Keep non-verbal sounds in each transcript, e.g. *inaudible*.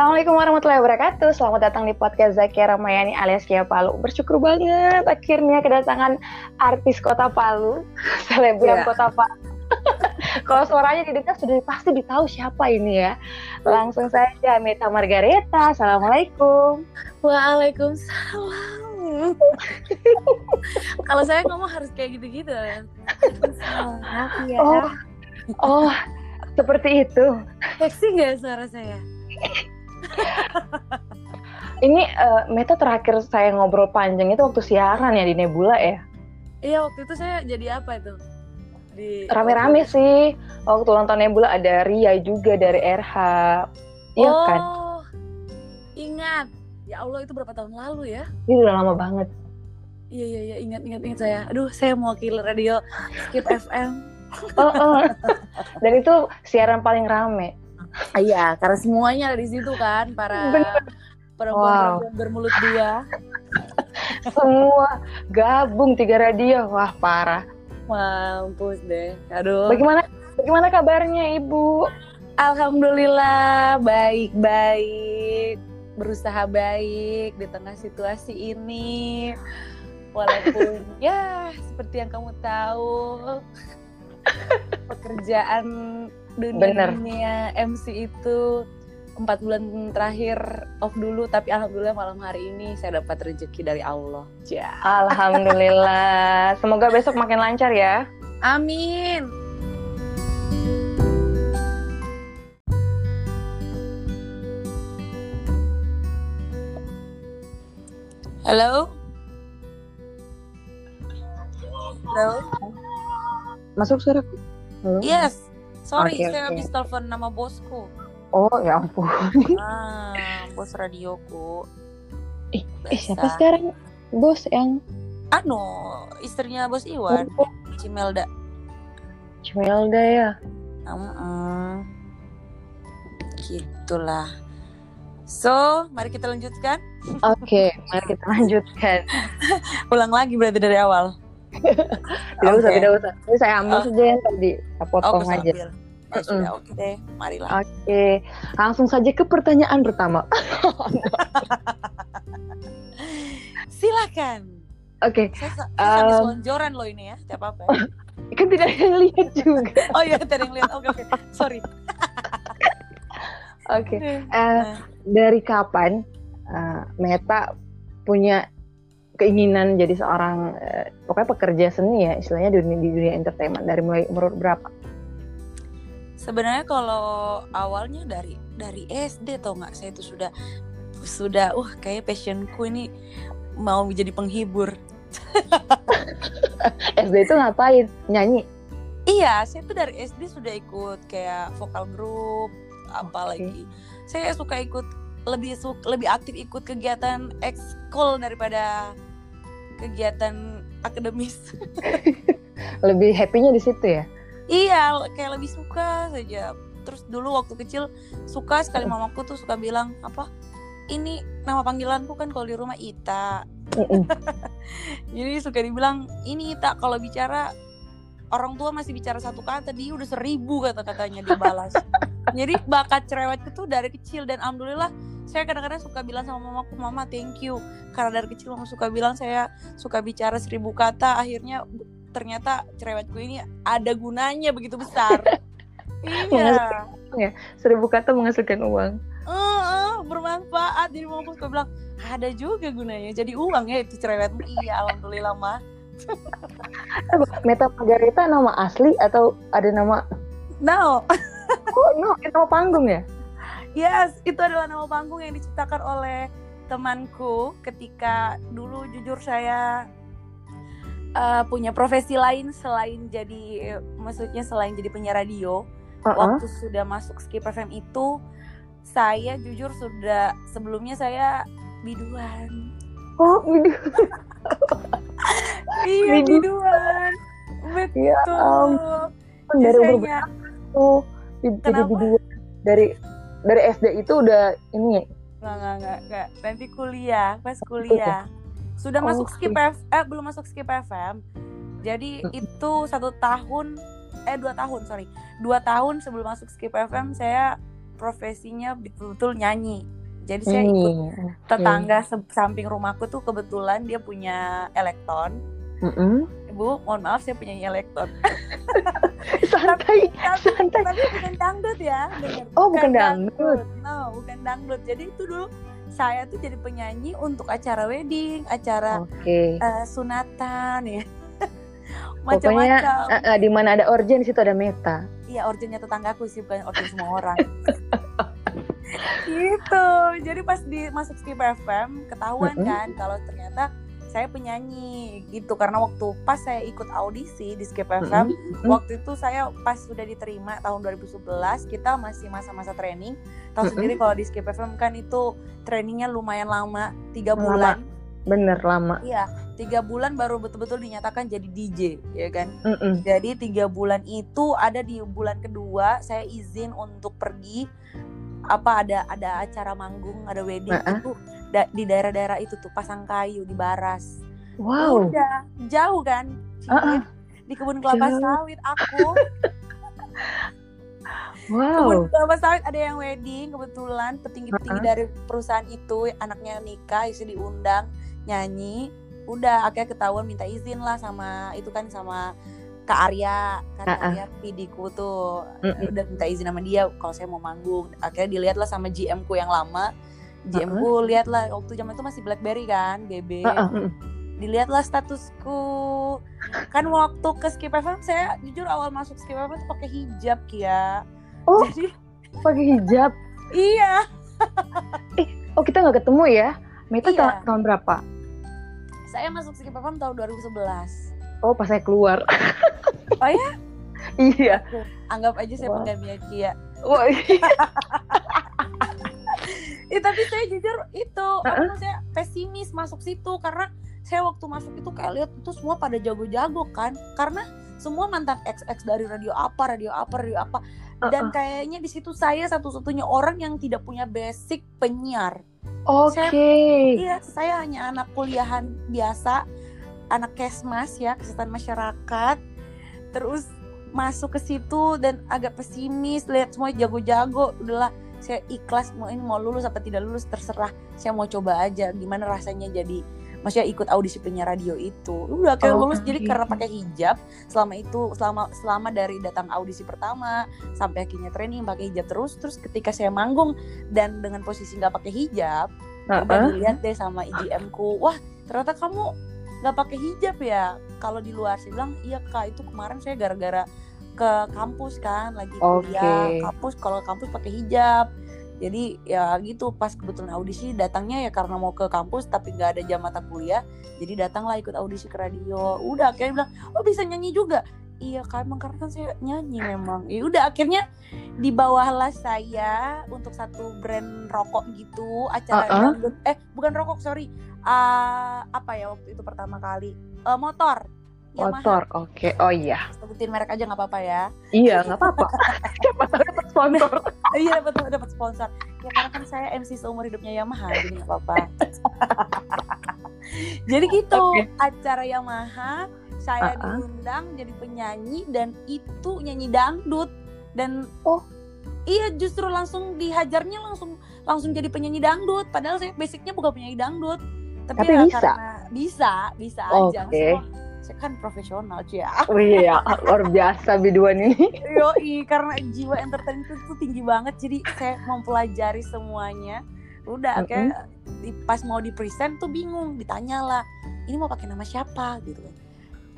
Assalamualaikum warahmatullahi wabarakatuh. Selamat datang di podcast Zakia Ramayani alias Kia Palu. Bersyukur banget akhirnya kedatangan artis Kota Palu, *laughs* selebgram yeah. Kota Palu. *laughs* Kalau suaranya didengar sudah pasti ditahu siapa ini ya. Langsung saja Meta Margareta. Assalamualaikum. Waalaikumsalam. *laughs* Kalau saya ngomong harus kayak gitu-gitu. ya. Oh, oh, seperti itu. Seksi nggak suara saya? *laughs* Ini uh, Meta terakhir saya ngobrol panjang itu waktu siaran ya di Nebula ya? Iya waktu itu saya jadi apa itu? Di rame-rame sih. Waktu nonton Nebula ada Ria juga dari RH. Iya oh, kan? Ingat. Ya Allah itu berapa tahun lalu ya? Ini udah lama banget. Iya iya iya ingat ingat ingat saya. Aduh saya mau kill radio Skip FM. *laughs* oh, oh. Dan itu siaran paling rame. Iya, karena semuanya ada di situ kan para perempuan-perempuan wow. bermulut dua. *laughs* Semua gabung tiga radio, wah parah. Mampus deh, aduh. Bagaimana bagaimana kabarnya ibu? Alhamdulillah baik-baik, berusaha baik di tengah situasi ini. Walaupun *laughs* ya seperti yang kamu tahu pekerjaan dunia Bener. dunia MC itu empat bulan terakhir off dulu tapi alhamdulillah malam hari ini saya dapat rezeki dari Allah. Ya. Alhamdulillah. Semoga besok makin lancar ya. Amin. Halo. Halo. Masuk suara. Halo. Yes. Sorry, okay, saya okay. habis telepon nama bosku. Oh, ya ampun. *laughs* Ah, bos radioku. Eh, eh siapa sekarang bos yang Anu, istrinya bos Iwan, oh. Cimelda. Cimelda ya. Um, um. Gitulah. So, mari kita lanjutkan. Oke, okay, mari kita lanjutkan. *laughs* Ulang lagi berarti dari awal. Tidak okay. usah, tidak usah. Ini saya ambil oh. saja yang tadi, saya potong oh, aja. Sudah, oke deh, marilah. Oke, okay. langsung saja ke pertanyaan pertama. *laughs* Silakan. Oke. Okay. Saya, saya um, selonjoran loh ini ya, tidak apa-apa. Ya. *laughs* kan tidak ada yang lihat juga. *laughs* oh iya, tidak ada yang lihat. Oke, okay, oke. Okay. Sorry. oke. Okay. Uh, nah. Dari kapan uh, Meta punya keinginan jadi seorang uh, pokoknya pekerja seni ya istilahnya di dunia, di dunia entertainment dari mulai umur berapa? Sebenarnya kalau awalnya dari dari SD tau nggak saya itu sudah sudah uh kayak passionku ini mau menjadi penghibur. *laughs* SD itu ngapain? Nyanyi? Iya, saya tuh dari SD sudah ikut kayak vokal grup, apalagi okay. saya suka ikut lebih suka lebih aktif ikut kegiatan ekskul daripada kegiatan akademis. *laughs* lebih happynya di situ ya? Iya, kayak lebih suka saja. Terus dulu waktu kecil suka sekali mamaku tuh suka bilang apa? Ini nama panggilanku kan kalau di rumah Ita. *laughs* Jadi suka dibilang ini Ita kalau bicara orang tua masih bicara satu kata dia udah seribu kata-katanya dia balas. *laughs* Jadi bakat cerewetku tuh dari kecil dan alhamdulillah saya kadang-kadang suka bilang sama mamaku mama thank you. Karena dari kecil mama suka bilang saya suka bicara seribu kata akhirnya ternyata cerewetku ini ada gunanya begitu besar. *laughs* Iya. Ya seribu kata menghasilkan uang. Uh, uh, bermanfaat. Jadi mamaku suka bilang ada juga gunanya jadi uang ya itu cerewetmu iya alhamdulillah mah *laughs* Meta Margarita nama asli atau ada nama No. Oh no itu nama panggung ya Yes, itu adalah nama panggung yang diciptakan oleh temanku ketika dulu jujur saya uh, punya profesi lain selain jadi maksudnya selain jadi penyiar radio. Uh -uh. Waktu sudah masuk Skip FM itu saya jujur sudah sebelumnya saya biduan. Oh, biduan. *laughs* iya, biduan. Betul. Ya, um, dari umur berapa tuh jadi biduan? Dari dari SD itu udah ini nggak nggak nggak nggak. Nanti kuliah pas kuliah. Sudah oh, masuk skip FM eh belum masuk skip FM jadi itu satu tahun eh dua tahun sorry. Dua tahun sebelum masuk skip FM saya profesinya betul-betul nyanyi. Jadi saya ikut tetangga samping rumahku tuh kebetulan dia punya elektron mm -hmm. Bu, mohon maaf saya penyanyi elektron. *laughs* santai, tapi, santai. Tapi bukan dangdut ya. Bener. Oh, bukan, bukan dangdut. dangdut. No, bukan dangdut. Jadi itu dulu saya tuh jadi penyanyi untuk acara wedding, acara okay. uh, sunatan ya. *laughs* Pokoknya uh, uh, di mana ada organ situ ada meta. Iya, organnya tetanggaku sih bukan organ semua orang. *laughs* gitu. Jadi pas di masuk Skip FM ketahuan mm -hmm. kan kalau ternyata saya penyanyi gitu karena waktu pas saya ikut audisi di Skip FM mm-hmm. waktu itu saya pas sudah diterima tahun 2011 kita masih masa-masa training tahu mm-hmm. sendiri kalau di Skip FM kan itu trainingnya lumayan lama tiga bulan bener lama iya tiga bulan baru betul-betul dinyatakan jadi DJ ya kan Mm-mm. jadi tiga bulan itu ada di bulan kedua saya izin untuk pergi apa ada ada acara manggung ada wedding uh-uh. itu da di daerah-daerah itu tuh pasang kayu di Baras. Wow. Udah jauh kan? Uh -uh. Di kebun kelapa jauh. sawit aku. *laughs* wow. Kebun kelapa sawit ada yang wedding kebetulan petinggi-petinggi uh -uh. dari perusahaan itu anaknya nikah isi diundang nyanyi. Udah akhirnya ketahuan minta izin lah sama itu kan sama Kak Arya, Kak uh -uh. Arya pidiku tuh uh -uh. udah minta izin sama dia kalau saya mau manggung. Akhirnya dilihat lah sama GM ku yang lama GM ku uh -huh. lihat lah waktu zaman itu masih BlackBerry kan, BB. Uh -uh. Dilihatlah statusku. Kan waktu ke Skip FM saya jujur awal masuk Skip FM tuh pakai hijab Kia. Oh. Jadi pakai hijab. Iya. eh, oh kita nggak ketemu ya? Meta iya. tahun berapa? Saya masuk Skip FM tahun 2011. Oh, pas saya keluar. oh ya? iya. Anggap aja saya penggantinya Kia. Oh, iya ya, *laughs* tapi saya jujur itu uh -uh. apa saya pesimis masuk situ karena saya waktu masuk itu kayak lihat itu semua pada jago-jago kan karena semua mantan XX dari radio apa radio apa radio apa dan uh -uh. kayaknya di situ saya satu-satunya orang yang tidak punya basic penyiar. Oke. Okay. Iya, saya hanya anak kuliahan biasa, anak kesmas ya kesehatan masyarakat. Terus masuk ke situ dan agak pesimis lihat semua jago-jago udahlah saya ikhlas mau ini mau lulus apa tidak lulus terserah. Saya mau coba aja gimana rasanya jadi maksudnya ikut audisi penyiar radio itu. Udah kayak oh, lulus jadi karena pakai hijab selama itu selama selama dari datang audisi pertama sampai akhirnya training pakai hijab terus terus ketika saya manggung dan dengan posisi nggak pakai hijab uh -uh. udah dilihat deh sama IGM ku wah ternyata kamu nggak pakai hijab ya? Kalau di luar sih bilang iya kak itu kemarin saya gara-gara ke kampus kan lagi kuliah okay. kampus kalau kampus pakai hijab. Jadi ya gitu pas kebetulan audisi datangnya ya karena mau ke kampus tapi nggak ada jam mata kuliah jadi datanglah ikut audisi ke radio. Udah akhirnya bilang oh bisa nyanyi juga? Iya kan emang karena kan saya nyanyi memang. Ya udah akhirnya di bawahlah saya untuk satu brand rokok gitu acara uh -uh. eh bukan rokok sorry uh, apa ya waktu itu pertama kali? Uh, motor Motor, oke. Okay. Oh iya. Sebutin merek aja nggak apa-apa ya. Iya, nggak apa-apa. *laughs* Siapa tahu dapat sponsor. *laughs* iya, betul dapat sponsor. Ya karena kan saya MC seumur hidupnya Yamaha, jadi nggak apa-apa. *laughs* jadi gitu, okay. acara Yamaha saya uh -uh. diundang jadi penyanyi dan itu nyanyi dangdut dan oh iya justru langsung dihajarnya langsung langsung jadi penyanyi dangdut padahal saya basicnya bukan penyanyi dangdut tapi, tapi ya bisa. karena bisa bisa aja okay saya kan profesional ya. Oh iya, luar biasa biduan ini. Yo, karena jiwa entertain itu tinggi banget, jadi saya mempelajari semuanya. Udah, mm -hmm. kayak di, pas mau di present tuh bingung, ditanya lah, ini mau pakai nama siapa gitu kan?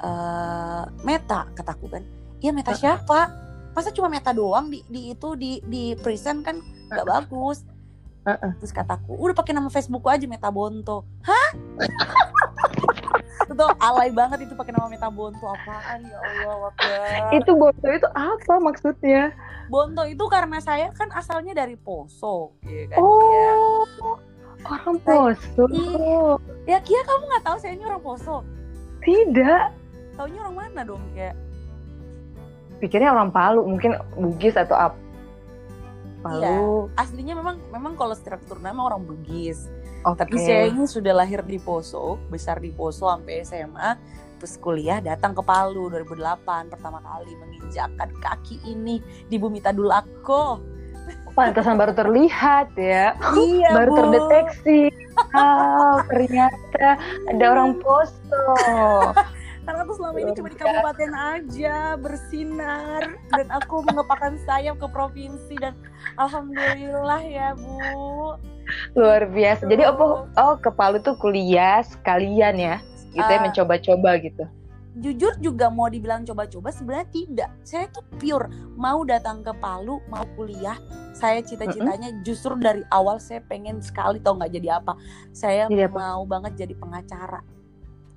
Uh, Meta kataku kan, iya Meta siapa? Masa cuma Meta doang di, di itu di di present kan nggak bagus. Uh -uh. Terus kataku, udah pakai nama Facebook aja Meta Bonto. Hah? *laughs* itu alay banget itu pakai nama Metabonto apaan? Ya Allah wakil. *laughs* itu Bonto itu apa maksudnya? Bonto itu karena saya kan asalnya dari Poso ya kan oh ya. orang Poso. iya. ya Kia kamu nggak tahu saya ini orang Poso? Tidak. Taunya orang mana dong kayak pikirnya orang Palu mungkin Bugis atau apa Palu. Iya, aslinya memang memang kalau struktur nama orang Bugis Okay. Tapi saya ini sudah lahir di Poso, besar di Poso sampai SMA, terus kuliah datang ke Palu 2008 pertama kali menginjakkan kaki ini di bumi Tadulako. pantasan baru terlihat ya. Iya, baru Bu. terdeteksi. Oh, ternyata ada orang poso. Karena aku selama ini cuma di kabupaten aja bersinar dan aku mengepakkan sayap ke provinsi dan alhamdulillah ya Bu. Luar biasa. Jadi apa oh ke Palu tuh kuliah sekalian ya. Gitu ya Ah. mencoba-coba gitu. Jujur juga mau dibilang coba-coba sebenarnya tidak. Saya tuh pure mau datang ke Palu, mau kuliah. Saya cita-citanya justru dari awal saya pengen sekali tau nggak jadi apa. Saya Jadi apa? mau banget jadi pengacara.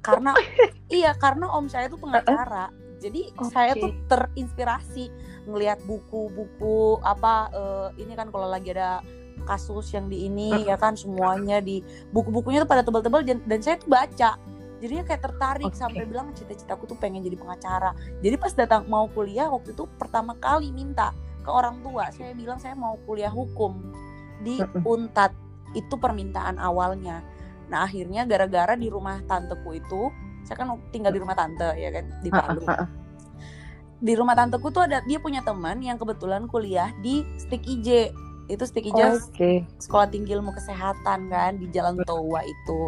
Karena *laughs* iya karena om saya tuh pengacara. Jadi Oke. saya tuh terinspirasi ngelihat buku-buku apa eh, ini kan kalau lagi ada kasus yang di ini ya kan semuanya di buku-bukunya tuh pada tebal-tebal dan, dan saya tuh baca. Jadinya kayak tertarik Oke. sampai bilang cita-citaku tuh pengen jadi pengacara. Jadi pas datang mau kuliah waktu itu pertama kali minta ke orang tua. Saya bilang saya mau kuliah hukum di. Untat. Itu permintaan awalnya. Nah akhirnya gara-gara di rumah tanteku itu saya kan tinggal di rumah tante ya kan di Palu di rumah tanteku tuh ada dia punya teman yang kebetulan kuliah di Stik IJ itu Stik IJ Oke. sekolah tinggi ilmu kesehatan kan di Jalan Towa itu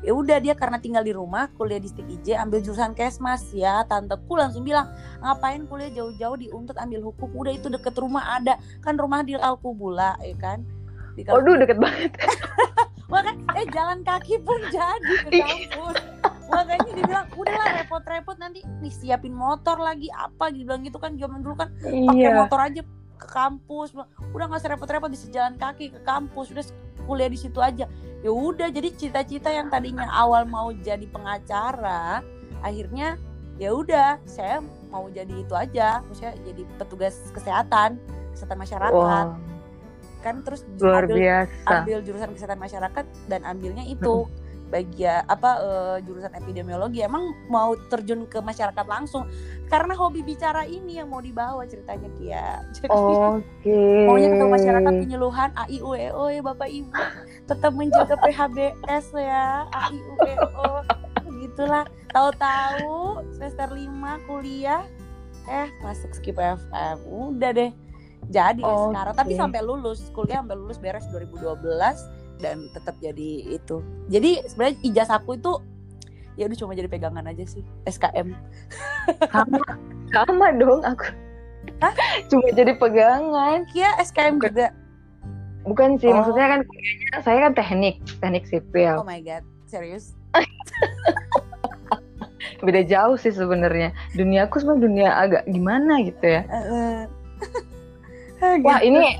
ya udah dia karena tinggal di rumah kuliah di Stik IJ ambil jurusan kesmas ya tanteku langsung bilang ngapain kuliah jauh-jauh di Untut ambil hukum udah itu deket rumah ada kan rumah di Alkubula ya kan di Waduh deket banget. *laughs* Makanya eh jalan kaki pun jadi ke Iya. kampus. Makanya dia bilang udahlah repot-repot nanti disiapin motor lagi apa gitu bilang gitu kan zaman dulu kan pakai Iya. motor aja ke kampus udah nggak usah repot-repot bisa jalan kaki ke kampus udah kuliah di situ aja. Ya udah jadi cita-cita yang tadinya awal mau jadi pengacara akhirnya ya udah saya mau jadi itu aja maksudnya jadi petugas kesehatan kesehatan masyarakat. Wah, kan terus luar ambil biasa. ambil jurusan kesehatan masyarakat dan ambilnya itu *laughs* bagian apa eh, jurusan epidemiologi emang mau terjun ke masyarakat langsung. Karena hobi bicara ini yang mau dibawa ceritanya Kia. *laughs* Jadi Oke. maunya ketemu masyarakat penyuluhan AIUEO ya Bapak Ibu. Tetap menjaga *laughs* PHBS ya. AIUEO gitulah tahu-tahu semester 5 kuliah eh masuk skip FM udah deh. Jadi deh Oke. sekarang. Tapi sampai lulus kuliah sampai lulus beres 2012 dan tetap jadi itu jadi sebenarnya ijazahku itu ya udah cuma jadi pegangan aja sih SKM *laughs* sama sama dong aku. Hah? Cuma jadi pegangan. Kia SKM juga Bukan sih, Oh. maksudnya kan saya kan teknik, teknik sipil. oh my god serius *laughs* Beda jauh sih sebenarnya. Dunia aku sebenarnya dunia agak gimana gitu ya. Eh, *laughs* Wah, gitu. ini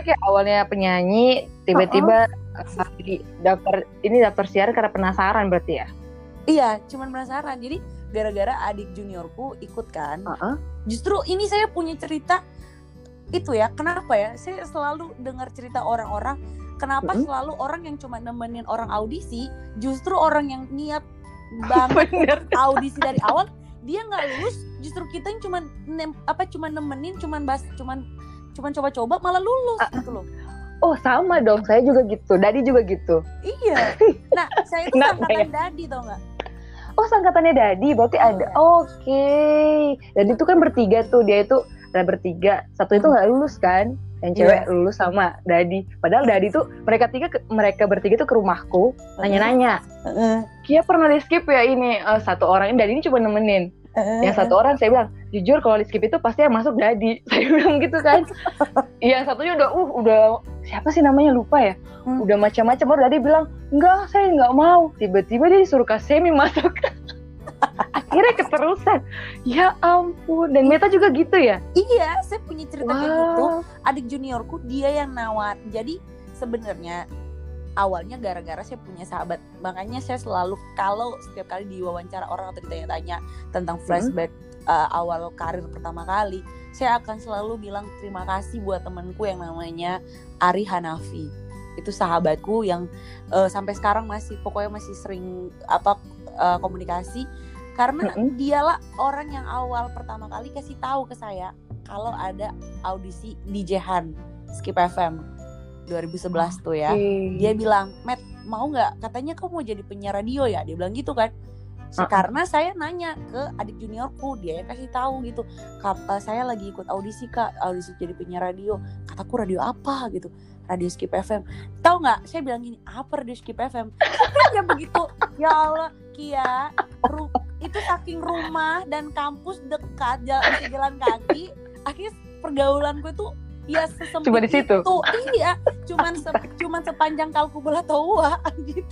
kayak awalnya penyanyi, tiba-tiba uh, jadi daftar ini daftar siaran karena penasaran berarti ya. Iya, cuman penasaran. Jadi gara-gara adik juniorku ikut kan. Heeh. Justru ini saya punya cerita itu ya. Kenapa ya? Saya selalu dengar cerita orang-orang. Kenapa Mm-mm. selalu orang yang cuma nemenin orang audisi, justru orang yang niat *laughs* banget Bener. audisi dari awal, dia nggak lulus. Justru kita yang cuma nem, apa cuma nemenin, cuman bas, cuman cuman coba-coba malah lulus Ah. gitu loh. Oh, sama dong. Saya juga gitu. Dadi juga gitu. Iya. *laughs* Nah, saya itu Kenapa angkatan dadi tau nggak? Oh, sangkatannya Dadi, berarti ada. Iya. Oke. Dadi itu kan bertiga tuh, dia itu ada bertiga. Satu itu nggak lulus kan? Yang cewek Iya. lulus sama Dadi. Padahal Dadi tuh mereka tiga ke- mereka bertiga tuh ke rumahku nanya-nanya. Heeh. Kia pernah di skip ya ini eh, satu orang ini Dadi ini cuma nemenin. Heeh. Yang satu orang saya bilang, jujur kalau di skip itu pasti yang masuk Dadi. *laughs* Saya bilang gitu kan. *laughs* yang satunya udah uh udah siapa sih namanya lupa ya. Hmm. Udah macam-macam baru Dadi bilang, "Enggak, saya nggak mau." Tiba-tiba dia disuruh Kasemi *laughs* masuk. Akhirnya keterusan. Ya ampun. Dan Meta juga gitu ya? Iya, saya punya cerita kayak gitu. Adik juniorku dia yang nawar. Jadi sebenarnya awalnya gara-gara saya punya sahabat. Makanya saya selalu kalau setiap kali diwawancara orang atau ditanya-tanya tentang flashback uh, awal karir pertama kali, saya akan selalu bilang terima kasih buat temanku yang namanya Ari Hanafi. Itu sahabatku yang uh, sampai sekarang masih pokoknya masih sering apa uh, komunikasi karena Mm-mm. dialah orang yang awal pertama kali kasih tahu ke saya kalau ada audisi di Jehan Skip FM 2011 tuh ya. Oke. Dia bilang, "Matt, mau nggak? Katanya kau mau jadi penyiar radio ya?" Dia bilang gitu kan. Uh-uh. karena saya nanya ke adik juniorku dia yang kasih tahu gitu. Kata saya lagi ikut audisi kak. Audisi jadi penyiar radio. Kataku radio apa? gitu. Radio skip FM tahu nggak? Saya bilang gini apa radio skip FM ya begitu ya Allah Kia itu saking rumah dan kampus dekat jalan jalan kaki akhirnya pergaulanku itu ya sesempit Cuma di situ. itu. Iya cuman se cuman sepanjang kalku bola tua gitu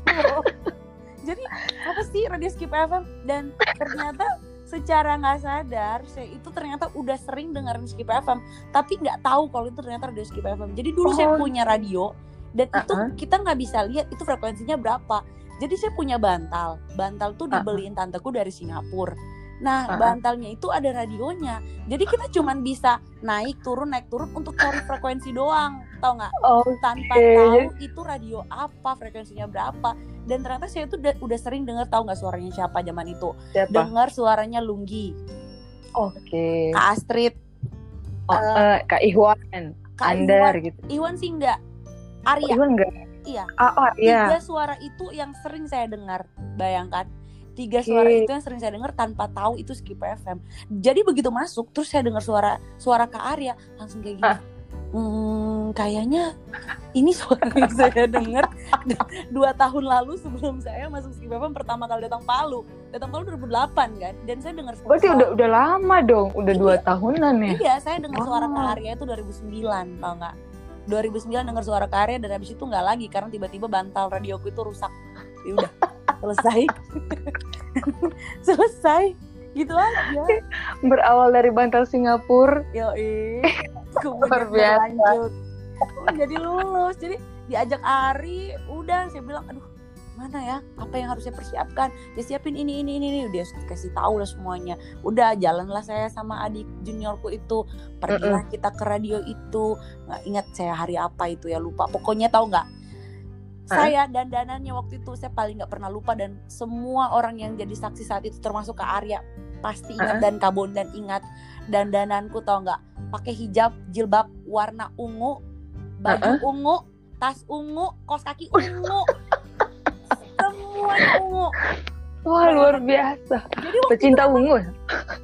jadi apa sih radio skip FM dan ternyata secara nggak sadar saya itu ternyata udah sering dengerin skip FM tapi nggak tahu kalau itu ternyata radio skip FM jadi dulu oh. saya punya radio dan uh -uh. itu kita nggak bisa lihat itu frekuensinya berapa jadi saya punya bantal bantal tuh dibeliin uh -uh. tanteku dari Singapura Nah, bantalnya itu ada radionya. Jadi kita cuma bisa naik turun naik turun untuk cari frekuensi doang, tau nggak? Okay. Tanpa tahu itu radio apa, frekuensinya berapa. Dan ternyata saya itu udah, sering dengar tahu nggak suaranya siapa zaman itu? Dengar suaranya Lunggi. Oke. Okay. Kak Astrid. Oh, uh, Kak Iwan. Kak Andar Iwan, gitu. Iwan sih enggak. Arya. Oh, Iwan enggak. Iya. Oh, oh, iya. Tiga suara itu yang sering saya dengar. Bayangkan tiga suara okay. itu yang sering saya dengar tanpa tahu itu skip FM jadi begitu masuk terus saya dengar suara suara Kak Arya langsung kayak gini. Hmm, kayaknya ini suara *laughs* yang saya dengar dua tahun lalu sebelum saya masuk skip FM pertama kali datang Palu. Datang Palu 2008 kan? Dan saya dengar suara berarti udah udah lama dong udah iya, dua tahunan ya? Iya saya dengar oh. suara Kak Arya itu 2009 tau nggak? 2009 dengar suara Kak Arya dan habis itu nggak lagi karena tiba-tiba bantal radioku itu rusak. Ya udah selesai. *laughs* Selesai. Gitu aja. Berawal dari bantal Singapura. Yo *laughs* luar biasa. lanjut jadi lulus. Jadi diajak Ari. Udah saya bilang aduh mana ya? Apa yang harus saya persiapkan? Ya siapin ini ini ini ini. Dia kasih tahu lah semuanya. Udah jalanlah saya sama adik juniorku itu. Pergilah mm -mm. kita ke radio itu. Nggak ingat saya hari apa itu ya lupa. Pokoknya tahu nggak saya dan danannya waktu itu saya paling nggak pernah lupa dan semua orang yang jadi saksi saat itu termasuk ke Arya pasti ingat uh dan Kabon dan ingat dan dananku tau nggak pakai hijab jilbab warna ungu baju uh ungu tas ungu kos kaki ungu semuanya ungu Wah luar biasa. Jadi waktu pecinta itu, ungu. Ya?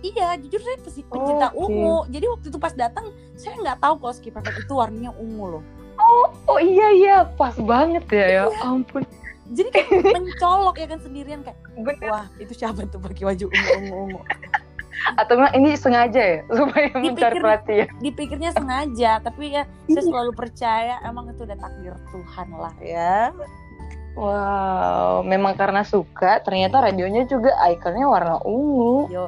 Iya, jujur saya pecinta oh, ungu. Jadi waktu itu pas datang saya nggak tahu kalau skip itu warnanya ungu loh oh oh iya iya pas banget ya ya iya. ampun jadi kayak mencolok ya kan sendirian kayak Bener. wah itu siapa tuh pakai baju ungu ungu atau enggak ini sengaja ya supaya Dipikir, mencari perhatian dipikirnya sengaja tapi ya saya iya. selalu percaya emang itu udah takdir Tuhan lah ya Wow, memang karena suka, ternyata radionya juga ikonnya warna ungu. Yo,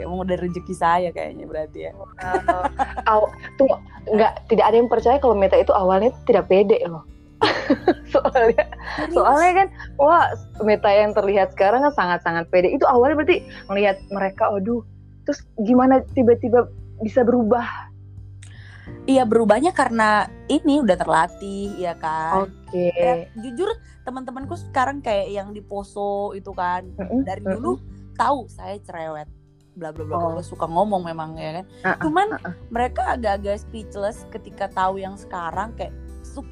emang udah rezeki saya kayaknya berarti ya. Uh, aw, tuh nggak tidak ada yang percaya kalau Meta itu awalnya tidak pede loh. *laughs* soalnya, soalnya kan, wah Meta yang terlihat sekarang kan sangat-sangat pede. Itu awalnya berarti melihat mereka, aduh, terus gimana tiba-tiba bisa berubah Iya berubahnya karena ini udah terlatih ya kan. Oke. Okay. Ya, jujur teman-temanku sekarang kayak yang di Poso itu kan dari dulu mm-hmm. tahu saya cerewet bla bla bla oh. suka ngomong memang ya kan uh-uh. cuman uh-uh. mereka agak-agak speechless ketika tahu yang sekarang kayak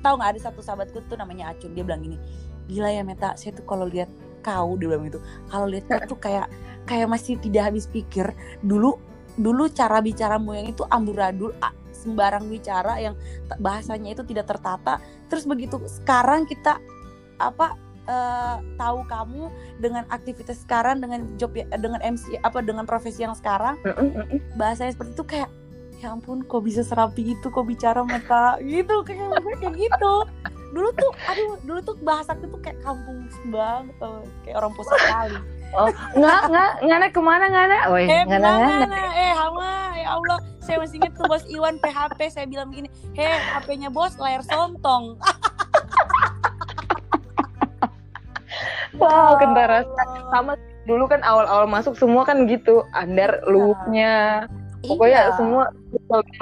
tahu nggak ada satu sahabatku tuh namanya Acun dia bilang gini gila ya Meta saya tuh kalau lihat kau dia bilang gitu kalau lihat kau tuh kayak kayak masih tidak habis pikir dulu dulu cara bicaramu yang itu amburadul sembarang bicara yang bahasanya itu tidak tertata. Terus begitu sekarang kita apa uh, tahu kamu dengan aktivitas sekarang dengan job ya, dengan MC apa dengan profesi yang sekarang bahasanya seperti itu kayak ya ampun kok bisa serapi itu kok bicara mata gitu kayak kayak gitu. Dulu tuh aduh dulu tuh bahasa tuh kayak kampung banget kayak orang pusat kali Oh, nggak nggak ngana ke mana ngana? Oh, eh, ngana ngana. Eh, hama, ya Allah, saya masih inget tuh bos Iwan PHP saya bilang begini, heh, HP-nya bos layar sontong. *laughs* wow kentara sama dulu kan awal-awal masuk semua kan gitu andar iya. looknya pokoknya iya. semua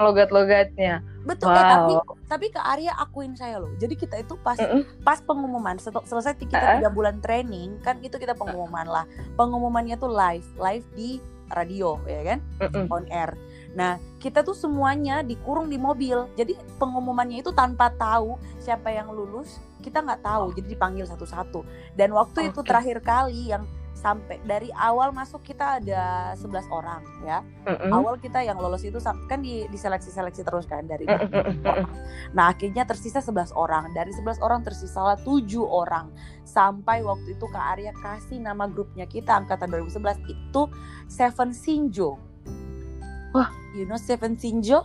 logat-logatnya betul wow. eh, tapi tapi ke Arya akuin saya loh jadi kita itu pas mm -mm. pas pengumuman selesai kita tiga uh bulan training kan itu kita pengumuman lah pengumumannya tuh live live di radio ya kan mm -mm. on air Nah, kita tuh semuanya dikurung di mobil. Jadi pengumumannya itu tanpa tahu siapa yang lulus, kita nggak tahu. Jadi dipanggil satu-satu. Dan waktu okay. itu terakhir kali yang sampai dari awal masuk kita ada 11 orang ya. Mm-mm. Awal kita yang lolos itu kan di diseleksi-seleksi terus kan dari orang. Nah, akhirnya tersisa 11 orang. Dari 11 orang tersisalah 7 orang. Sampai waktu itu Kak Arya kasih nama grupnya kita angkatan 2011 itu Seven Sinjo. Wah. You know Seven Sinjo?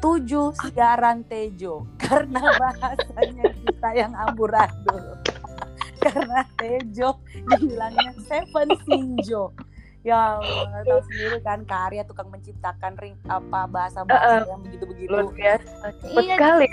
Tujuh siaran Tejo *laughs* karena bahasanya kita yang amburadul karena Tejo dibilangnya Seven Sinjo. Ya Allah tahu sendiri kan Kak Arya tukang menciptakan ring apa bahasa bahasa yang begitu begitu luar biasa. Iya, sekali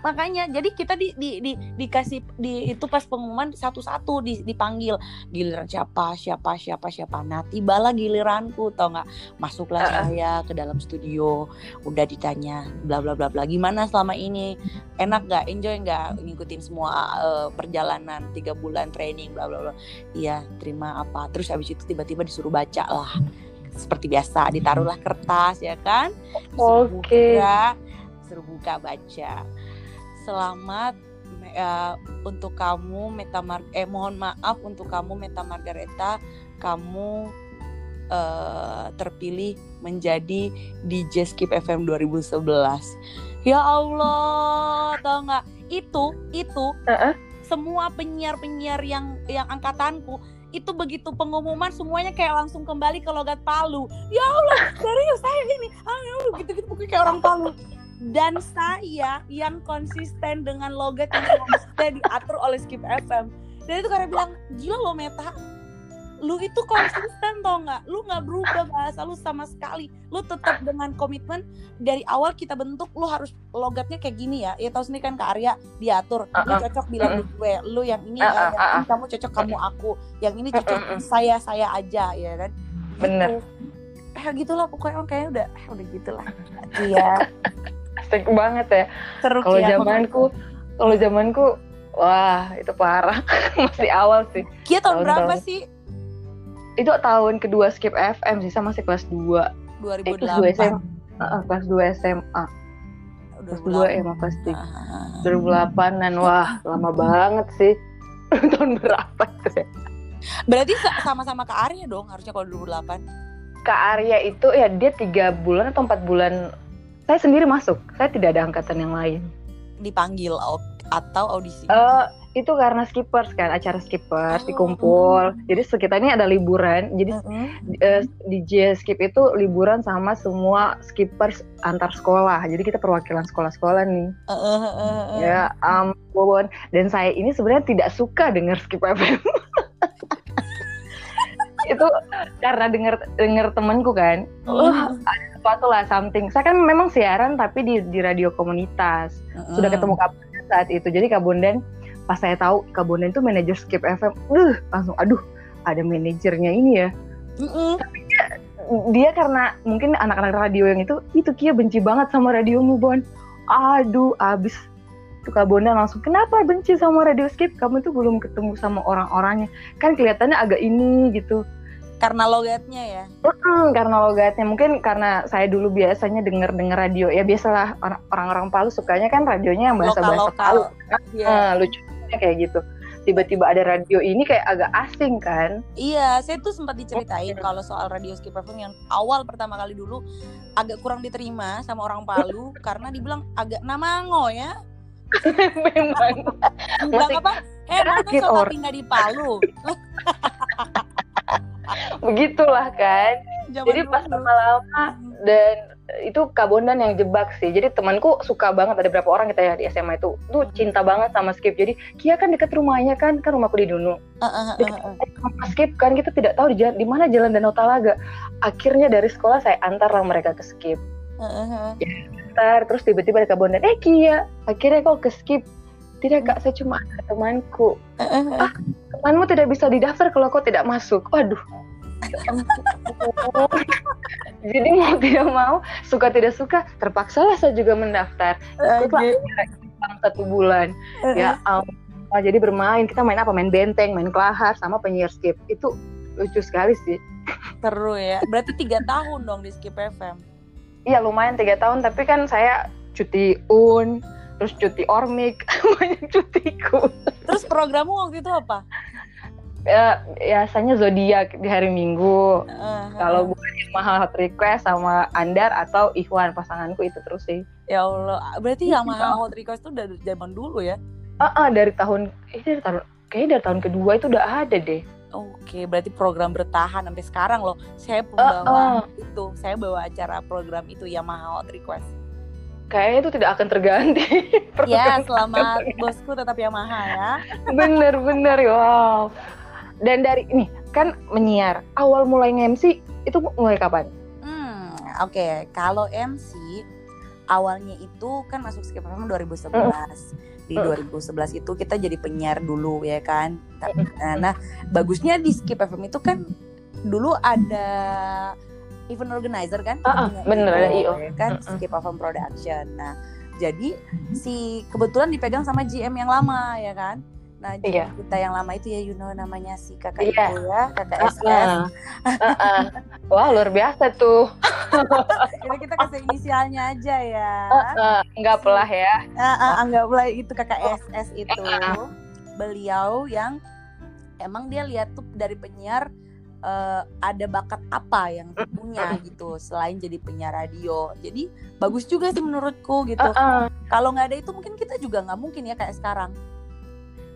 makanya jadi kita di, di, di dikasih di itu pas pengumuman satu-satu di, dipanggil. Giliran siapa siapa siapa siapa. Nah tibalah giliranku tau nggak? Masuklah Uh-uh. saya ke dalam studio. Udah ditanya bla bla bla bla. Gimana selama ini? Enak nggak? Enjoy nggak ngikutin semua eh, perjalanan? Tiga bulan training bla bla bla. Iya terima apa? Terus habis itu tiba-tiba disuruh baca lah. Seperti biasa ditaruhlah kertas ya kan? Oke. buka, suruh buka baca selamat eh, untuk kamu Meta Mar eh mohon maaf untuk kamu Meta Margareta. Kamu eh, terpilih menjadi DJ Skip FM 2011 ya Allah tau nggak? Itu itu Heeh. semua penyiar-penyiar yang yang angkatanku itu begitu pengumuman semuanya kayak langsung kembali ke logat Palu. Ya Allah serius saya ini ah ya Allah, gitu-gitu kayak orang Palu dan saya yang konsisten dengan logat yang konsisten diatur oleh Skip FM dan itu karena bilang gila lo Meta. Lu itu konsisten tau nggak? Lu nggak berubah bahasa lu sama sekali. Lu tetap dengan komitmen dari awal kita bentuk lu harus logatnya kayak gini ya. Ya tahu sendiri kan Kak Arya diatur. Lu Uh-uh. cocok bilang di gue lu yang ini ya, yang ini kamu cocok kamu aku. Yang ini cocok saya saya aja ya kan. Bener. Gitu. eh gitulah pokoknya. Kayaknya udah. Eh, udah gitulah. *laughs* Iya asik banget ya. Kalau zamanku kalau zamanku wah itu parah. *laughs* Masih awal sih. Kia tahun tahun- berapa tahun. sih? Itu tahun kedua skip FM sih sama masih kelas 2 Eh, kelas 2 2008 SMA Heeh, kelas 2 SMA kelas 2 ya mau kelas 3 Ah. 2008 dan wah lama banget sih. *laughs* Tahun berapa tuh ya? Berarti sa- sama-sama Kak Arya dong harusnya kalau 2008. Kak Arya itu ya dia tiga bulan atau empat bulan saya sendiri masuk saya tidak ada angkatan yang lain Dipanggil au- atau audisi. Eh itu karena skippers kan acara skippers Oh. dikumpul jadi sekitar ini ada liburan jadi Mm-mm. eh, DJ skip itu liburan sama semua skippers antar sekolah jadi kita perwakilan sekolah-sekolah nih Eh, eh, eh, eh. ya ampun dan saya ini sebenarnya tidak suka dengar skip FM *laughs* itu karena dengar dengar temanku kan wah ada sesuatu lah something. Saya kan memang siaran tapi di di radio komunitas. Mm-mm. sudah ketemu Kak Bondan saat itu. Jadi Kak Bondan pas saya tahu Kak Bondan itu manajer skip FM uh, langsung aduh ada manajernya ini ya. Mm-mm. dia karena mungkin anak-anak radio yang itu itu Kia benci banget sama radiomu Bon. Aduh abis. Tuh Kak Bondan langsung kenapa benci sama radio skip? Kamu tuh belum ketemu sama orang-orangnya. Kan kelihatannya agak ini gitu Karena logatnya ya. Mm, karena logatnya mungkin karena saya dulu biasanya denger denger radio ya biasalah orang- orang-orang Palu sukanya kan radionya yang bahasa-bahasa Palu Lokal-lokal. Iya. Eh, lucunya kayak gitu tiba-tiba ada radio ini kayak agak asing kan Iya, saya tuh sempat diceritain kalau soal radio skip FM yang awal pertama kali dulu agak kurang diterima sama orang Palu *laughs* karena dibilang agak namango ya. *laughs* memang Musik apa? Eh, mana sobat Or. tinggal di Palu? *laughs* *laughs* begitulah kan. Zaman jadi pas lama-lama dan itu Kak Bondan yang jebak sih. Jadi temanku suka banget ada berapa orang kita ya di SMA itu. Tuh cinta banget sama skip. Jadi Kia kan deket rumahnya kan kan rumahku di Dunu. Eh. sama skip kan kita tidak tahu di, jalan- di mana jalan Danau Talaga. Akhirnya dari sekolah saya antar lah mereka ke skip. Eh, eh. antar terus tiba-tiba ada Kak Bondan eh Kia. Akhirnya kau ke skip. Tidak kak saya cuma temanku. Eh, eh, eh. Temanmu tidak bisa didaftar kalau kau tidak masuk. Waduh. Jadi mau tidak mau suka tidak suka terpaksalah saya juga mendaftar. Ikutlah satu bulan. Eh, ya. Ah, jadi bermain kita main apa? Main benteng main kelahar sama penyiar skip. Itu lucu sekali sih. Seru ya. Berarti tiga tahun dong di Skip FM. iya lumayan tiga tahun tapi kan saya cuti un terus cuti ormik *laughs* banyak cutiku Terus programmu waktu itu apa? ya, biasanya zodiak di hari Minggu. Uh, Kalau bukan Yamaha Hot Request sama Andar atau Ikhwan pasanganku itu terus sih. ya Allah, berarti Yamaha Hot Request tuh dari zaman dulu ya? Ah, ah, dari tahun ini dari tahun kayaknya dari tahun kedua itu udah ada deh. Oke, berarti program bertahan sampai sekarang loh. Saya Uh, pembawa uh. itu, saya bawa acara program itu Yamaha Hot Request. Kayaknya itu tidak akan terganti. *laughs* Ya, selamat bosku tetap Yamaha ya. bener bener wow. Dan dari ini kan menyiar awal mulai nge-MC itu mulai kapan? Hmm, oke. Kalau MC awalnya itu kan masuk Skip FM 2011. Di Mm. 2011 itu kita jadi penyiar dulu ya kan. Nah, nah, bagusnya di Skip FM itu kan dulu ada event organizer kan? Ah, Punya bener, ada IO. ya kan Mm-mm. Skip FM Production. Nah, jadi si kebetulan dipegang sama GM yang lama ya kan. Nah, GM Iya. kita yang lama itu ya you know namanya si kakak Iya. itu ya, kakak Ah, SS. ah. Ah, ah. Wah luar biasa tuh. *laughs* Jadi kita kasih inisialnya aja ya. Ah, ah. Enggak pelah ya. Ah, ah, anggaplah itu kakak SS itu. Ah. Beliau yang emang dia lihat tuh dari penyiar eh, ada bakat apa yang punya *laughs* gitu selain jadi penyiar radio. Jadi bagus juga sih menurutku gitu. Ah, ah. Kalau nggak ada itu mungkin kita juga nggak mungkin ya kayak sekarang.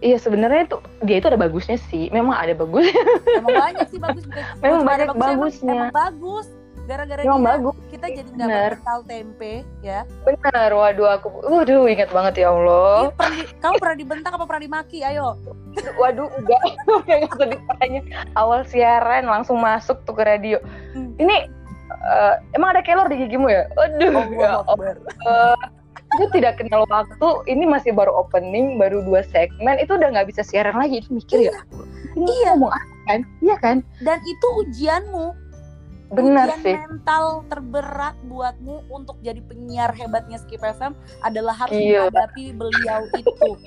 Iya sebenarnya itu dia itu ada bagusnya sih. Memang ada bagus. Emang banyak sih bagus. *laughs* Memang banyak bagusnya, emang- bagusnya. Emang bagus. Gara-gara dia bagus. kita jadi nggak mental tempe ya. Benar. Waduh aku. Waduh ingat banget ya Allah. Ih, pernah di- kamu pernah dibentak apa pernah dimaki? Ayo. *laughs* Waduh enggak. *laughs* Enggak usah ditanya. Awal siaran langsung masuk tuh ke radio. Hmm. Ini eh, emang ada kelor di gigimu ya? Aduh. ya Allah Akbar. itu tidak kenal waktu ini masih baru opening baru dua segmen itu udah nggak bisa siaran lagi itu mikir ya ini Iya. ngomong kan iya kan Dan itu ujianmu. Benar ujian sih mental terberat buatmu untuk jadi penyiar hebatnya Skip FM adalah harus Iya. menghadapi beliau itu. *laughs*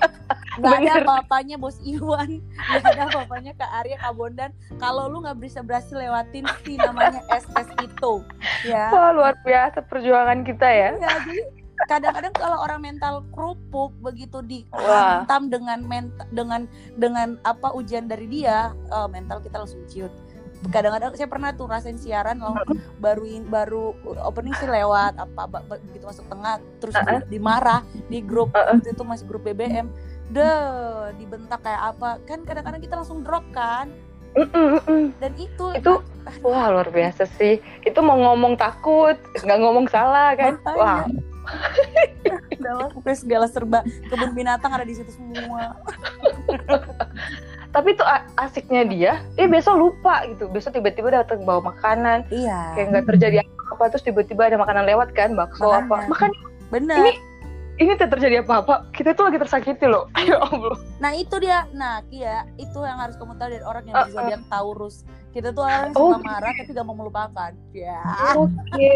Gak ada apa-apanya Bos Iwan, *laughs* gak ada apa-apanya Kak Arya, Kak Bondan. Kalau lu nggak bisa berhasil lewatin si namanya SS itu, ya. wah luar biasa perjuangan kita ya Iya, jadi kadang-kadang kalau orang mental kerupuk begitu dihantam dengan ment- dengan dengan apa ujian dari dia, eh, mental kita langsung ciut. Kadang-kadang saya pernah tuh rasain siaran lalu baru in- baru opening sih lewat apa begitu masuk tengah terus Uh-uh. di- dimarah di grup Uh-uh. waktu itu masih grup BBM. Deh, dibentak kayak apa? Kan kadang-kadang kita langsung drop kan. Mm-mm. Dan itu itu wah luar biasa sih itu mau ngomong takut nggak ngomong salah kan Makanya. wah pokoknya segala serba kebun binatang ada di situ semua. *laughs* tapi itu asiknya dia dia besok lupa gitu besok tiba-tiba datang bawa makanan Iya. kayak nggak terjadi apa-apa terus tiba-tiba ada makanan lewat kan bakso Makanya. apa makan Bener. ini ini tidak terjadi apa-apa kita tuh lagi tersakiti loh *laughs* ya allah Nah itu dia, nah Kia, itu yang harus kamu tahu dari orang yang Uh-uh. berzodiak Taurus. Kita tuh orang yang Oh. suka marah tapi gak mau melupakan. Ya, oke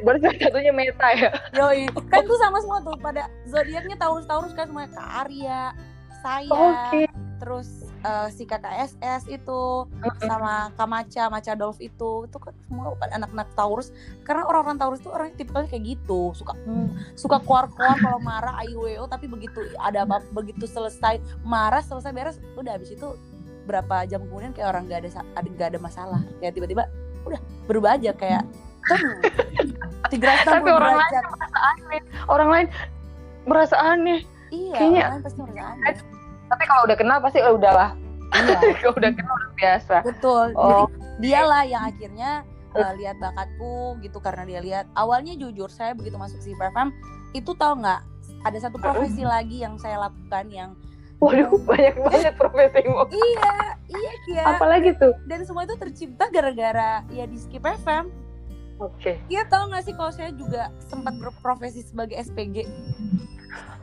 berarti salah satunya meta ya yoi. *laughs* Kan tuh sama semua tuh pada zodiaknya Taurus Taurus kan semuanya Kak Arya, saya, oke terus eh, si kakak SS itu sama Kak Maca, Dolph itu, itu kan semua kan anak-anak Taurus. Karena orang-orang Taurus tuh orang tipenya kayak gitu, suka hmm, suka keluar-keluar kalau marah IWO tapi begitu ada apa begitu selesai marah selesai beres udah habis itu berapa jam kemudian kayak orang gak ada gak ada masalah. Kayak tiba-tiba udah berubah aja kayak tiga Tapi orang lain orang lain merasa aneh. Iya kayaknya- orang lain pasti merasa aneh tapi kalau udah kenal pasti oh, udahlah. Iya. *laughs* Kalau udah kenal udah biasa. Betul. Oh. jadi dialah yang akhirnya uh, lihat bakatku gitu karena dia lihat. Awalnya jujur saya begitu masuk si FM itu tahu nggak ada satu profesi lagi yang saya lakukan yang waduh banyak banget profesimu iya iya Kia apalagi tuh? Dan semua itu tercipta gara-gara ya di Skip FM oke. Iya tahu nggak sih kalau saya juga sempat berprofesi sebagai SPG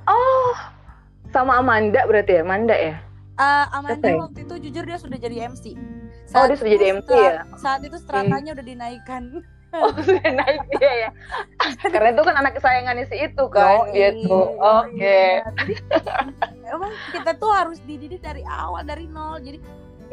oh sama Amanda berarti ya? Amanda ya? Uh, Amanda ya? waktu itu jujur dia sudah jadi MC Oh, dia sudah jadi MC ya? saat itu stratanya udah dinaikkan. *laughs* Oh sudah naik dia ya? *laughs* Karena itu kan anak kesayangannya si itu kan Yoi, dia tuh. Oke. Iya. Jadi, *laughs* emang kita tuh harus dididik dari awal dari nol. Jadi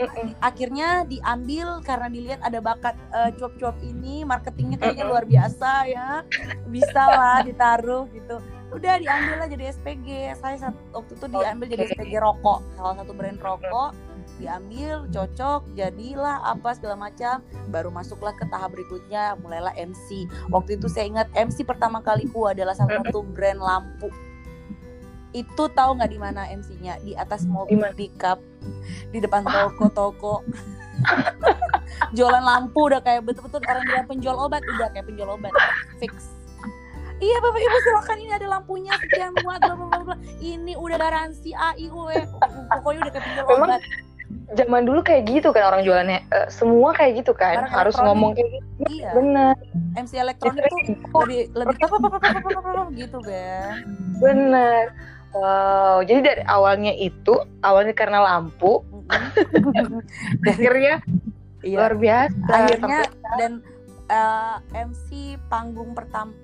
Mm-mm. akhirnya diambil karena dilihat ada bakat eh, cuap-cuap ini marketingnya kayaknya luar biasa ya. Bisa lah ditaruh gitu udah diambil lah jadi SPG saya saat, waktu itu diambil jadi Oke. SPG rokok. Salah satu brand rokok. Diambil cocok jadilah apa segala macam. Baru masuklah ke tahap berikutnya mulailah MC waktu itu saya ingat MC pertama kaliku adalah salah satu brand lampu. Itu tahu nggak di mana MC-nya di atas mobil pickup. Di depan toko-toko. *laughs* Jualan lampu udah kayak betul-betul orang bilang penjual obat. Udah kayak penjual obat. Fix Iya bapak ibu silakan. Ini ada lampunya sekian buat bla bla bla. Ini udah garansi A I U E. Pokoknya udah penjual Memang obat. zaman dulu kayak gitu kan orang jualannya. Eh, semua kayak gitu kan. Barang harus ngomong kayak gitu. Iya. bener. MC elektronik tuh lebih lebih apa gitu Ben. bener. Wow. Jadi dari awalnya itu awalnya karena lampu. *laughs* Akhirnya Iya. luar biasa. Akhirnya Sampai- dan eh, MC panggung pertama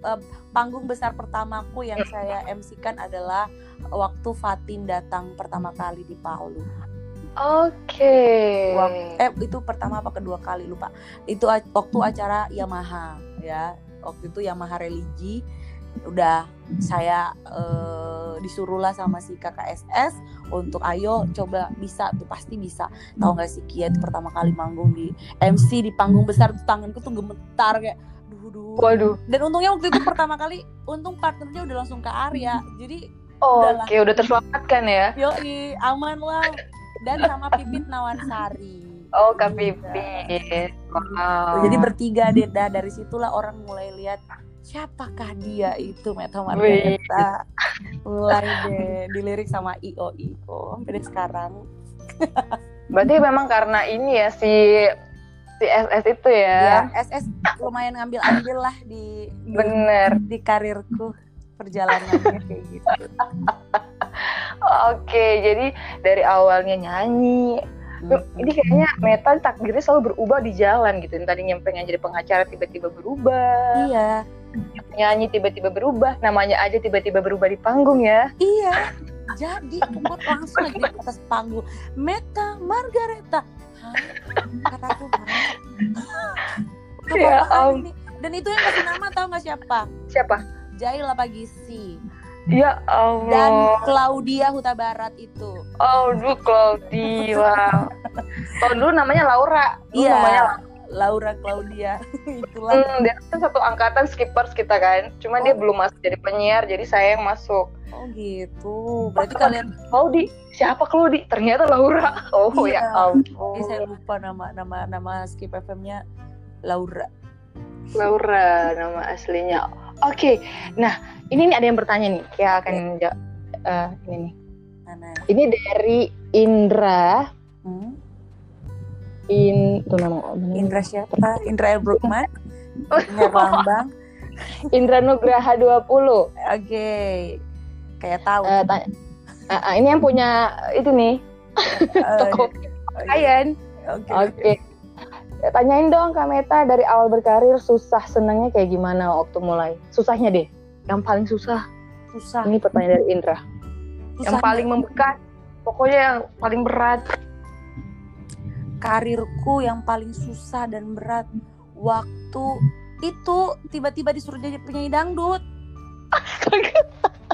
panggung besar pertamaku yang saya MC-kan adalah waktu Fatin datang pertama kali di Palu. oke. Wak- eh itu pertama apa kedua kali lupa. Itu waktu acara Yamaha ya. Waktu itu Yamaha religi. Udah saya eh, disuruhlah sama si KKSS untuk ayo coba bisa tuh pasti bisa. Tahu nggak sih Kia itu pertama kali manggung di MC di panggung besar tuh tanganku tuh gemetar kayak duh duh. Waduh. Dan untungnya waktu itu pertama kali untung partnernya udah langsung ke Arya. Jadi Oh, oke udah terselamatkan ya? Yoi aman lah. Dan sama Pipit Nawansari. Oh kak Pipit. Wow. Jadi bertiga deh, dari situlah orang mulai lihat siapakah dia itu Meta. Margareta. Mulai deh dilirik sama IO IO sampai sekarang. berarti memang karena ini ya si si SS itu Ya, ya, SS lumayan ngambil-ambil lah di di, bener di karirku perjalanannya kayak gitu. oke jadi dari awalnya nyanyi ini kayaknya Meta takdirnya selalu berubah di jalan gitu yang tadinya pengen jadi pengacara tiba-tiba berubah Iya, nyanyi tiba-tiba berubah namanya aja tiba-tiba berubah di panggung ya iya. Jadi kemot langsung lagi di atas panggung Meta Margareta. Kataku, "Hah? Tuh, Ya ini? Dan itu yang kasih nama tahu nggak siapa? siapa Jaila Pagisi ya dan Allah Claudia Huta Barat itu. oh duh Claudia *laughs* tahun dulu namanya Laura Dulu Iya. namanya Laura Claudia *laughs* itulah. Hmm, dia kan satu angkatan skippers kita kan. Cuma dia Oh. belum masuk jadi penyiar, jadi saya yang masuk. Oh gitu. Berarti kalian Claudi, siapa Claudi? Ternyata Laura. *laughs* Oh Iya. ya ampun. ini saya lupa nama nama nama Skip FM-nya Laura. Laura nama aslinya. Oke, nah ini nih ada yang bertanya nih. Ya akan ja- eh, ini nih. Mana? Ini dari Indra. Hmm? In, tuh nama. Indra siapa? Indra. Brookman. Indra *laughs* Bambang. Indra Nugraha 20. Oke. Kayak tahu. Eh, tanya. Ah, ah, ini yang punya itu nih Eh, toko oh, iya. pakaian. Oke. Oke. Ya, Tanyain dong Kak Meta dari awal berkarir susah senangnya kayak gimana waktu mulai? Susahnya deh. Yang paling susah. Susah. Ini pertanyaan dari Indra. Yang Susah paling membekas. Pokoknya yang paling berat. Karirku yang paling susah dan berat waktu itu tiba-tiba disuruh jadi penyanyi dangdut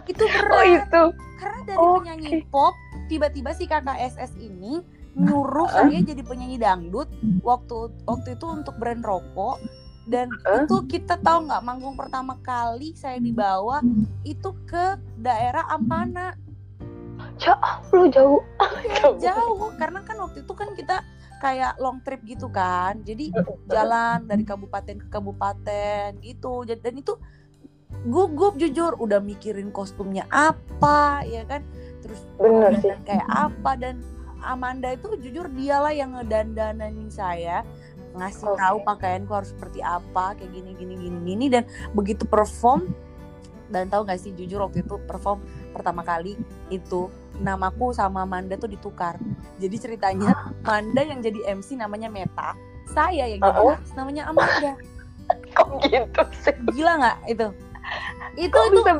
itu berat Oh itu. karena dari Oke. penyanyi pop tiba-tiba si kakak SS ini nyuruh saya jadi penyanyi dangdut waktu waktu itu untuk brand rokok dan Hah? itu kita tahu nggak manggung pertama kali saya dibawa itu ke daerah Ampana Ya Allah jauh. Iya, jauh karena kan waktu itu kan kita kayak long trip gitu kan. Jadi jalan dari kabupaten ke kabupaten gitu. Dan itu gugup jujur. Udah mikirin kostumnya apa ya kan? Terus Bener sih. kayak apa. Dan Amanda itu jujur dialah yang ngedandananin saya. Ngasih Oke. tahu pakaianku harus seperti apa kayak gini gini gini gini. Dan begitu perform dan tahu gak sih jujur waktu itu perform pertama kali itu namaku sama Amanda tuh ditukar. Jadi ceritanya *gasps* Amanda yang jadi MC namanya Meta saya yang jadi Uh-oh. artis namanya Amanda. *laughs* Kok gitu sih? gila nggak itu? Itu Kok itu bisa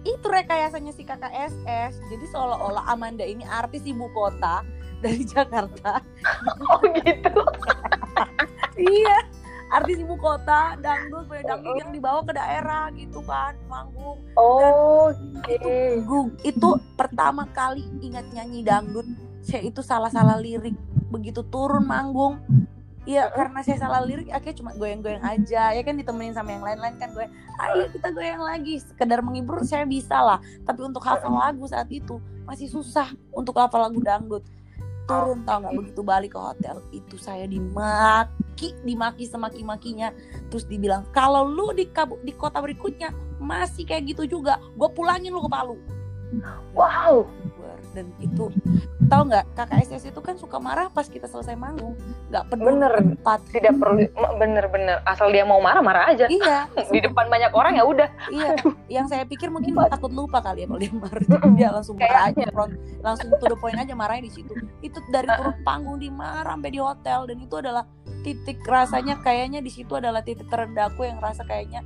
itu rekayasanya si kakak SS jadi seolah-olah Amanda ini artis ibu kota dari *laughs* Jakarta. Oh gitu. iya artis ibu kota dangdut punya dangdut yang dibawa ke daerah gitu kan manggung Oke. itu gug- itu pertama kali ingat nyanyi dangdut. Saya itu salah-salah lirik. Begitu turun manggung Iya karena saya salah lirik akhirnya cuma goyang-goyang aja. Ya kan ditemenin sama yang lain-lain kan gue ayo kita goyang lagi. Sekedar menghibur saya bisa lah. Tapi untuk hafal lagu saat itu masih susah untuk hafal lagu dangdut turun tau nggak? Begitu balik ke hotel itu saya dimaki dimaki semaki-makinya. Terus dibilang kalau lu di di kota berikutnya masih kayak gitu juga gue pulangin lu ke Palu. Wow dan itu tahu nggak kakak SS itu kan suka marah pas kita selesai manggung. Nggak peduli bener. tempat. Tidak perlu bener-bener. Asal dia mau marah marah aja. Iya. *laughs* Di depan banyak orang ya udah. Iya. Aduh. yang saya pikir mungkin takut lupa kali ya kalau dia marah. Dia langsung marah aja front, langsung to the point aja marahnya di situ. Itu dari turun panggung di marah sampai di hotel. Dan itu adalah titik rasanya kayaknya di situ adalah titik terendahku yang rasa kayaknya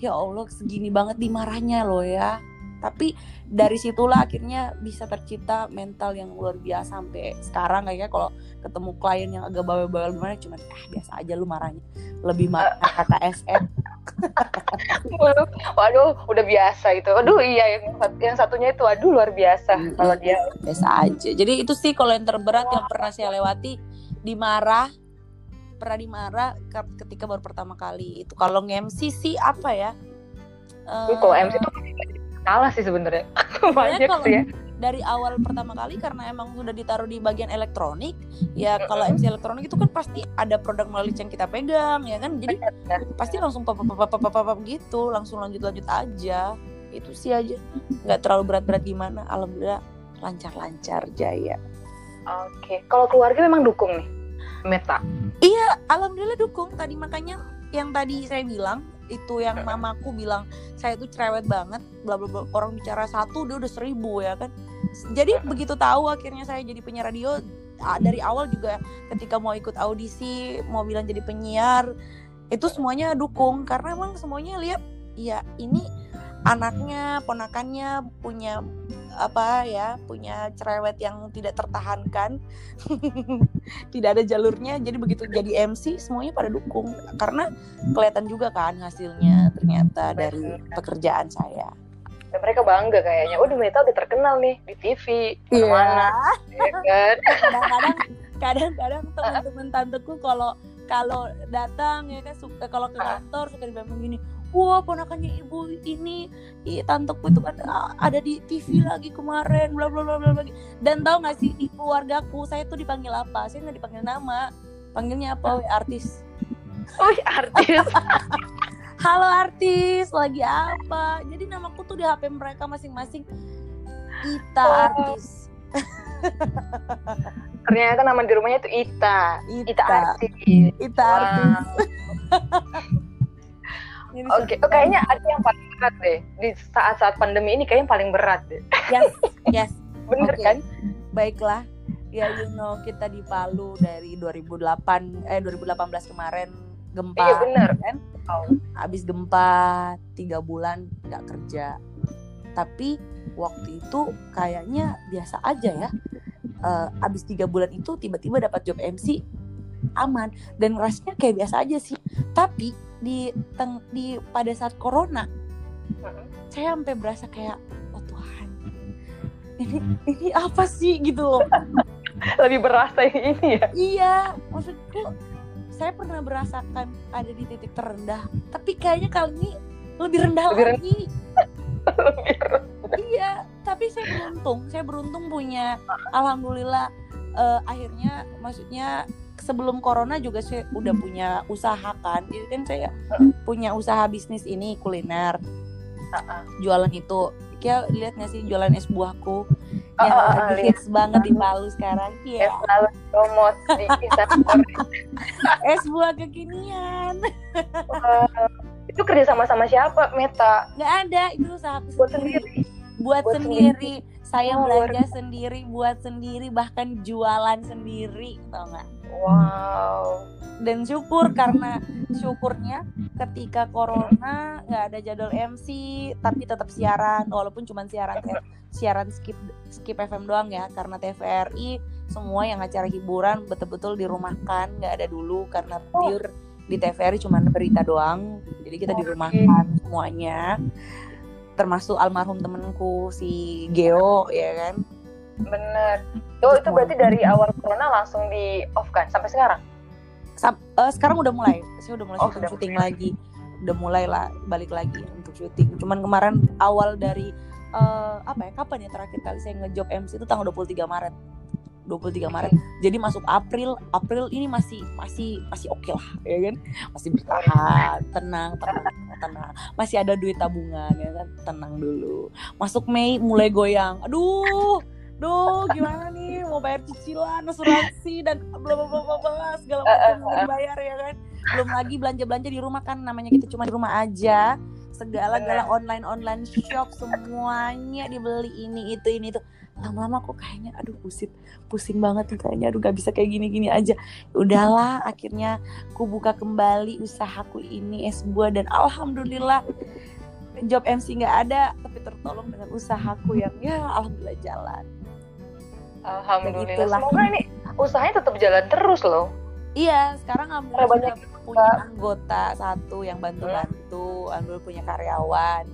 ya Allah segini banget dimarahnya loh ya tapi dari situlah akhirnya bisa tercipta mental yang luar biasa sampai sekarang. Kayaknya kalau ketemu klien yang agak bawel-bawel gimana cuma ah biasa aja lu marahnya. Lebih *laughs* marah kata SM waduh, waduh udah biasa itu. Aduh iya yang, yang satunya itu aduh luar biasa hmm, kalau dia. biasa aja. Jadi itu sih kalau yang terberat yang pernah saya lewati dimarah pernah dimarah ketika baru pertama kali. Itu kalau nge-MC sih apa ya? Uh, kalau MC tuh kalah sih sebenarnya. *laughs* Banyak sih ya. dari awal pertama kali karena emang sudah ditaruh di bagian elektronik ya kalau MC elektronik itu kan pasti ada produk melalui yang kita pegang ya kan? Jadi pasti langsung papa papa papa papa gitu langsung lanjut lanjut aja. Itu sih aja. Nggak terlalu berat berat gimana. Alhamdulillah lancar lancar jaya. Oke kalau keluarga memang dukung nih Meta? Iya alhamdulillah dukung. Tadi makanya yang tadi saya bilang itu yang mamaku bilang saya itu cerewet banget bla bla bla orang bicara satu dia udah seribu ya kan? Jadi begitu tahu akhirnya saya jadi penyiar radio dari awal juga ketika mau ikut audisi mau bilang jadi penyiar itu semuanya dukung karena emang semuanya lihat ya ini anaknya ponakannya punya apa ya punya cerewet yang tidak tertahankan. *laughs* Tidak ada jalurnya jadi begitu jadi MC semuanya pada dukung. Karena kelihatan juga kan hasilnya ternyata dari pekerjaan saya. Dan mereka bangga kayaknya. Udah Meta udah terkenal nih di TV iya. mana yeah. kan? *laughs* Kadang-kadang kadang-kadang teman-teman tanteku kalau kalau datang ya kan suka kalau ke kantor suka dibilang begini wah ponakannya ibu ini i, tanteku itu kan ada di TV lagi kemarin bla bla bla bla bla. Dan tahu nggak sih di keluargaku saya tuh dipanggil apa? Saya nggak dipanggil nama. Panggilnya apa *laughs* Wih, artis? Oh artis. *laughs* Halo artis. Lagi apa? Jadi namaku tuh di HP mereka masing-masing. Ita oh. artis. *laughs* Ternyata nama di rumahnya itu Ita. Ita, Ita artis. Ita artis Oke, okay. oh, kayaknya ada yang paling berat deh di saat-saat pandemi ini kayaknya paling berat deh. Yes, *laughs* yes. Bener okay. kan? Baiklah. Ya, you know kita di Palu dari 2008 eh 2018 kemarin gempa. Iya benar kan? Oh. Habis gempa tiga bulan nggak kerja. Tapi waktu itu kayaknya biasa aja ya. Uh, abis tiga bulan itu tiba-tiba dapat job MC aman dan rasanya kayak biasa aja sih. Tapi di teng di pada saat corona saya sampai berasa kayak oh Tuhan ini ini apa sih? Gitu loh. Lebih berasa ini ya? Iya maksudku saya pernah merasakan ada di titik terendah tapi kayaknya kali ini lebih rendah lebih lagi. *laughs* Iya tapi saya beruntung saya beruntung punya alhamdulillah uh, akhirnya maksudnya sebelum corona juga saya udah punya usaha kan. Jadi kan saya punya usaha bisnis ini kuliner. Jualan itu kayak lihat nggak sih jualan es buahku? Yang uh, lagi hits banget di Palu sekarang ya es di *laughs* es buah kekinian. Uh, itu kerja sama sama siapa Meta? Nggak ada itu usaha buat sendiri. buat, buat sendiri. sendiri. Saya oh, belanja sendiri buat sendiri bahkan jualan sendiri tau nggak Wow. Dan syukur *laughs* karena syukurnya ketika corona nggak ada jadwal MC tapi tetap siaran walaupun cuma siaran siaran skip skip FM doang ya karena TVRI semua yang acara hiburan betul-betul dirumahkan nggak ada dulu karena pure di TVRI cuma berita doang jadi kita dirumahkan semuanya. Termasuk almarhum temenku si Geo ya kan bener. Oh itu berarti dari awal corona langsung di off kan? Sampai sekarang? Sam, uh, sekarang udah mulai. Saya udah mulai Oh, syuting, syuting lagi. Udah mulai lah balik lagi untuk syuting. Cuman kemarin awal dari eh, apa ya kapan ya terakhir kali saya ngejob MC itu tanggal 23 Maret. 23 Maret. Jadi masuk April April ini masih masih masih oke lah ya kan? Masih bertahan tenang tenang tenang. Masih ada duit tabungan ya kan? Tenang dulu. Masuk Mei mulai goyang. Aduh Duh, gimana nih mau bayar cicilan, asuransi dan bla bla bla bla segala macam mau dibayar ya kan. Belum lagi belanja-belanja di rumah kan namanya kita cuma di rumah aja. Segala-gala online-online shop semuanya dibeli ini itu ini itu. Lama-lama kok kayaknya aduh pusing pusing banget nih kayaknya aduh gak bisa kayak gini-gini aja. Udahlah akhirnya aku buka kembali usahaku ini S2 dan alhamdulillah job MC nggak ada tapi tertolong dengan usahaku yang ya alhamdulillah jalan. Alhamdulillah Begitulah. semoga ini usahanya tetap jalan terus loh Iya, sekarang Karena banyak sudah punya anggota satu yang bantu-bantu, alhamdulillah punya karyawan.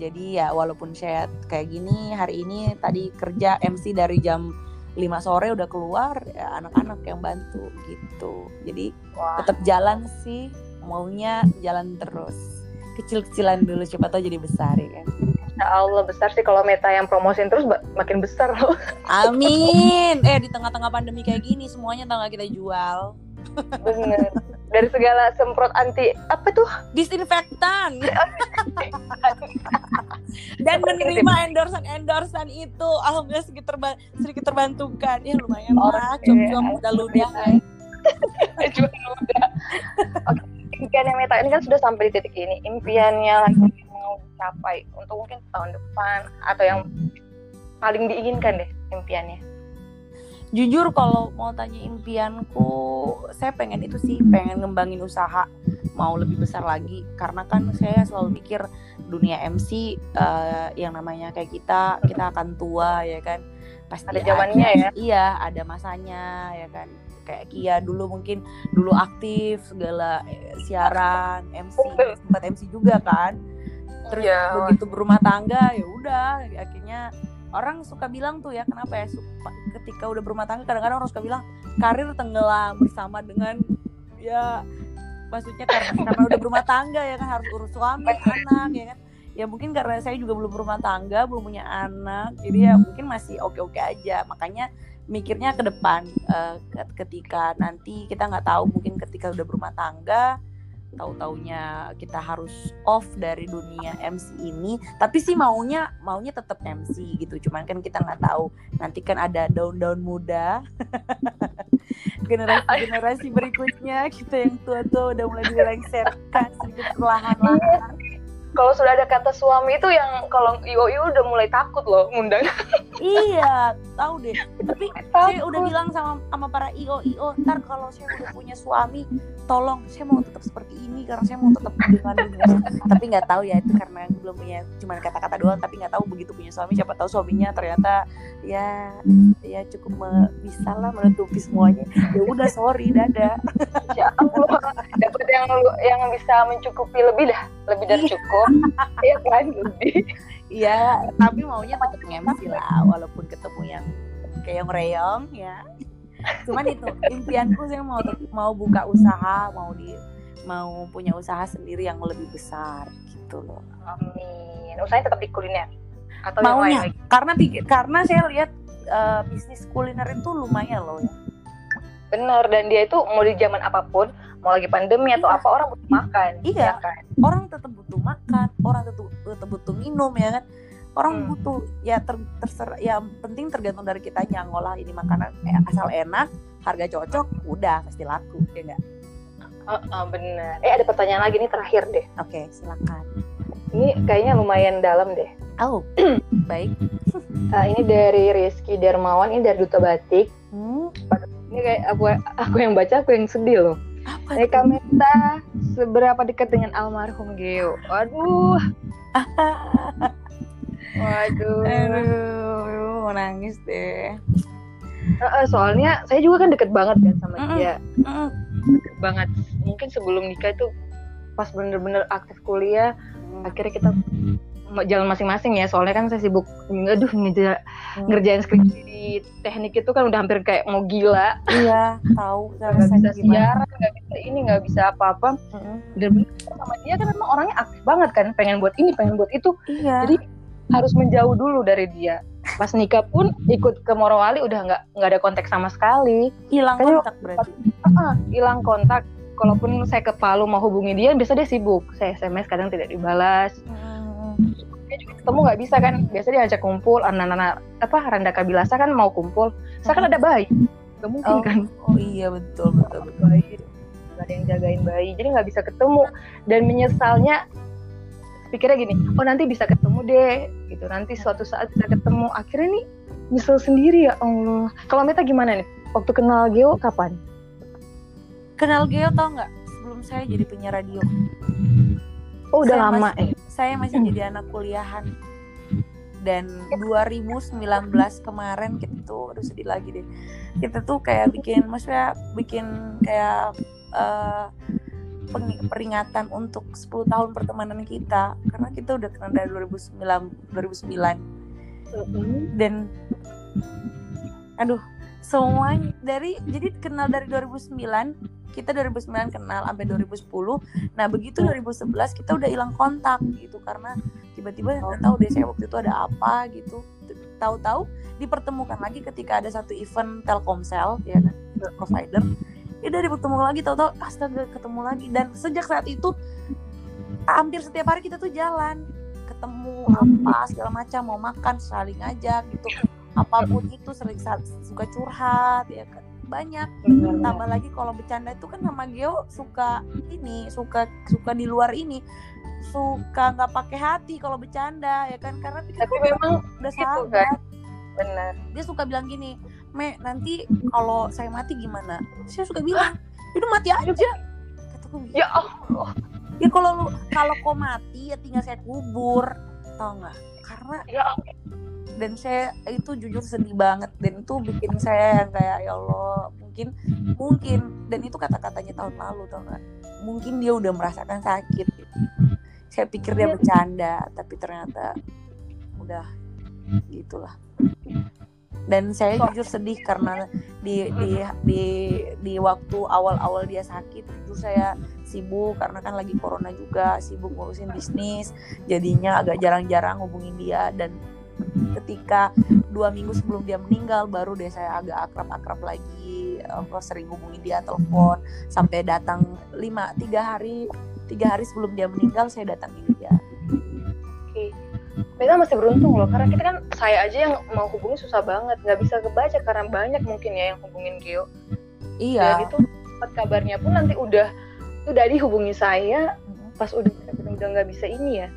Jadi ya walaupun saya kayak gini hari ini tadi kerja MC dari jam 5 sore udah keluar ya anak-anak yang bantu gitu. Jadi wah tetap jalan sih, maunya jalan terus. Kecil-kecilan dulu siapa tahu jadi besar ya kan. Insya Allah besar sih kalau Meta yang promosin terus makin besar loh *laughs* Amin. Eh di tengah-tengah pandemi kayak gini semuanya tangga kita jual. bener dari segala semprot anti apa tuh Disinfektan. *laughs* *laughs* dan menerima endorsan endorsan itu alhamdulillah sedikit terba sedikit terbantukan ya lumayan lah Oke, cuap cuap udah ludah ya. Jual muda. Oke, impiannya Meta ini kan sudah sampai di titik ini. Impiannya lagi mau dicapai untuk mungkin tahun depan atau yang paling diinginkan deh impiannya. jujur kalau mau tanya impianku saya pengen itu sih pengen ngembangin usaha mau lebih besar lagi. Karena kan saya selalu pikir dunia MC eh, yang namanya kayak kita kita akan tua ya kan? Pasti Ada zamannya ya. iya ada masanya ya kan? Kayak Kia dulu mungkin dulu aktif segala eh, siaran MC sempat MC juga kan terus Iya. begitu berumah tangga ya udah akhirnya orang suka bilang tuh ya kenapa ya suka, ketika udah berumah tangga kadang-kadang orang suka bilang karir tenggelam bersama dengan ya maksudnya karena karena udah *laughs* berumah tangga ya kan harus urus suami anak ya kan. Ya mungkin karena saya juga belum berumah tangga belum punya anak jadi ya mungkin masih oke-oke aja. Makanya mikirnya ke depan eh, ketika nanti kita nggak tahu mungkin ketika udah berumah tangga tahu-taunya kita harus off dari dunia MC ini tapi sih maunya maunya tetap MC gitu. Cuman kan kita nggak tahu nanti kan ada daun-daun muda. *laughs* Generasi generasi berikutnya kita yang tua-tua udah mulai dilengsarkan sedikit perlahan-lahan Kalau sudah ada kata suami itu yang kalau IO IO udah mulai takut loh ngundang. iya tahu deh. Tapi *laughs* saya udah bilang sama sama para io io ntar kalau saya udah punya suami tolong saya mau tetap seperti ini karena saya mau tetap dengan tapi nggak tahu ya itu karena belum punya cuma kata-kata doang tapi nggak tahu begitu punya suami siapa tahu suaminya ternyata ya ya cukup me- bisa lah menutupi semuanya ya udah sorry dadah ya Allah, dapat yang lu- yang bisa mencukupi lebih dah, lebih dari Iya. cukup. Iya kan lebih. Iya, tapi maunya tetap MC lah, walaupun ketemu yang keong reyong ya. Cuman itu impianku saya mau mau buka usaha, mau di mau punya usaha sendiri yang lebih besar gitu loh. Amin. Usahanya tetap di kuliner atau yang lain Maunya lagi. karena pikir karena saya lihat eh, bisnis kuliner itu lumayan loh ya. Bener dan dia itu mau di zaman apa pun, mau lagi pandemi atau Iya. apa orang butuh makan. Iya. ya kan? Orang tetap butuh makan, orang tetap tetap butuh minum ya kan. Orang Hmm. butuh ya ter, terserah ya penting tergantung dari kitanya ngolah ini makanan eh, asal enak, harga cocok, udah pasti laku ya enggak? Heeh, bener. Eh ada pertanyaan lagi nih terakhir deh. Oke, silakan. Ini kayaknya lumayan dalam deh. Oh, *clears throat* baik. Eh, ini dari Rizky Darmawan, ini dari Duta Batik. Hmm, Ini kayak aku aku yang baca aku yang sedih loh. apa tuh? Kameta seberapa dekat dengan almarhum Geo? Waduh. *laughs* Waduh. Aduh, mau nangis deh. Eh, eh, soalnya saya juga kan deket banget kan sama Mm-mm. dia. Mm, Deket banget. Mungkin sebelum nikah itu pas bener-bener aktif kuliah, mm. akhirnya kita jalan masing-masing ya. Soalnya kan saya sibuk aduh ngeja, hmm. ngerjain skripsi di teknik itu kan udah hampir kayak mau gila. Iya tahu nggak bisa siaran nggak bisa ini nggak bisa apa-apa. Hmm. dan sama dia kan memang orangnya aktif banget kan. Pengen buat ini pengen buat itu. Iya. jadi harus menjauh dulu dari dia. Pas nikah pun ikut ke Morowali udah nggak nggak ada kontak sama sekali. Hilang kontak berarti? Hilang kontak. Kalaupun saya ke Palu mau hubungi dia biasa dia sibuk. Saya SMS kadang tidak dibalas. Hmm. Dia juga ketemu nggak bisa kan. Biasa dia ajak kumpul anak-anak apa Randa Kabilasa kan mau kumpul. Saya kan ada bayi? Nggak mungkin oh, kan? Oh iya betul betul, betul. bayi. Nggak ada yang jagain bayi. Jadi nggak bisa ketemu. Dan menyesalnya pikirnya gini oh nanti bisa ketemu deh. Gitu. Nanti suatu saat bisa ketemu. Akhirnya nih nyesel sendiri ya Allah. Kalau Meta gimana nih? Waktu kenal Geo kapan? Kenal Geo tau nggak? Sebelum saya jadi penyiar radio. Oh udah saya lama masih, eh saya masih jadi *laughs* anak kuliahan. Dan 2019 kemarin kita tuh aduh sedih lagi deh. Kita tuh kayak bikin maksudnya bikin kayak uh, peringatan untuk 10 tahun pertemanan kita. Karena kita udah kenal dari 2009 2009 dan aduh semua dari jadi kenal dari 2009 kita 2009 kenal sampai 2010 nah begitu 2011 kita udah hilang kontak gitu karena tiba-tiba nggak tahu deh saya waktu itu ada apa gitu. Tahu-tahu dipertemukan lagi ketika ada satu event Telkomsel ya kan provider. Ya udah bertemu lagi tahu-tahu astaga ketemu lagi. Dan sejak saat itu hampir setiap hari kita tuh jalan ketemu apa segala macam mau makan saling ngajak gitu. Apa pun itu sering suka curhat ya kan banyak. Tambah lagi kalau bercanda itu kan sama Geo suka ini suka suka di luar ini. Suka nggak pakai hati kalau bercanda ya kan? Karena tapi memang udah gitu, sahabat. Kan? benar. Dia suka bilang gini me nanti kalau saya mati gimana? Saya suka bilang itu mati aja. kataku gitu. ya Allah. Ya kalau lu kalau kau mati ya tinggal saya kubur. Tau nggak? Karena ya dan saya itu jujur sedih banget. Dan itu bikin saya yang kayak ya Allah mungkin mungkin. Dan itu kata-katanya tahun lalu tau gak mungkin dia udah merasakan sakit. Saya pikir dia bercanda tapi ternyata udah gitulah. Dan saya jujur sedih karena di di di di waktu awal-awal dia sakit itu saya sibuk karena kan lagi corona juga sibuk ngurusin bisnis jadinya agak jarang-jarang hubungin dia. Dan ketika dua minggu sebelum dia meninggal baru deh saya agak akrab-akrab lagi aku sering hubungi dia telepon sampai datang lima tiga hari tiga hari sebelum dia meninggal saya datangin dia. Oke. Mega masih beruntung loh karena kita kan saya aja yang mau hubungi susah banget. Nggak bisa kebaca karena banyak mungkin ya yang hubungin Gio. Iya. Dan itu kabarnya pun nanti udah udah dihubungi saya pas udah udah nggak bisa ini ya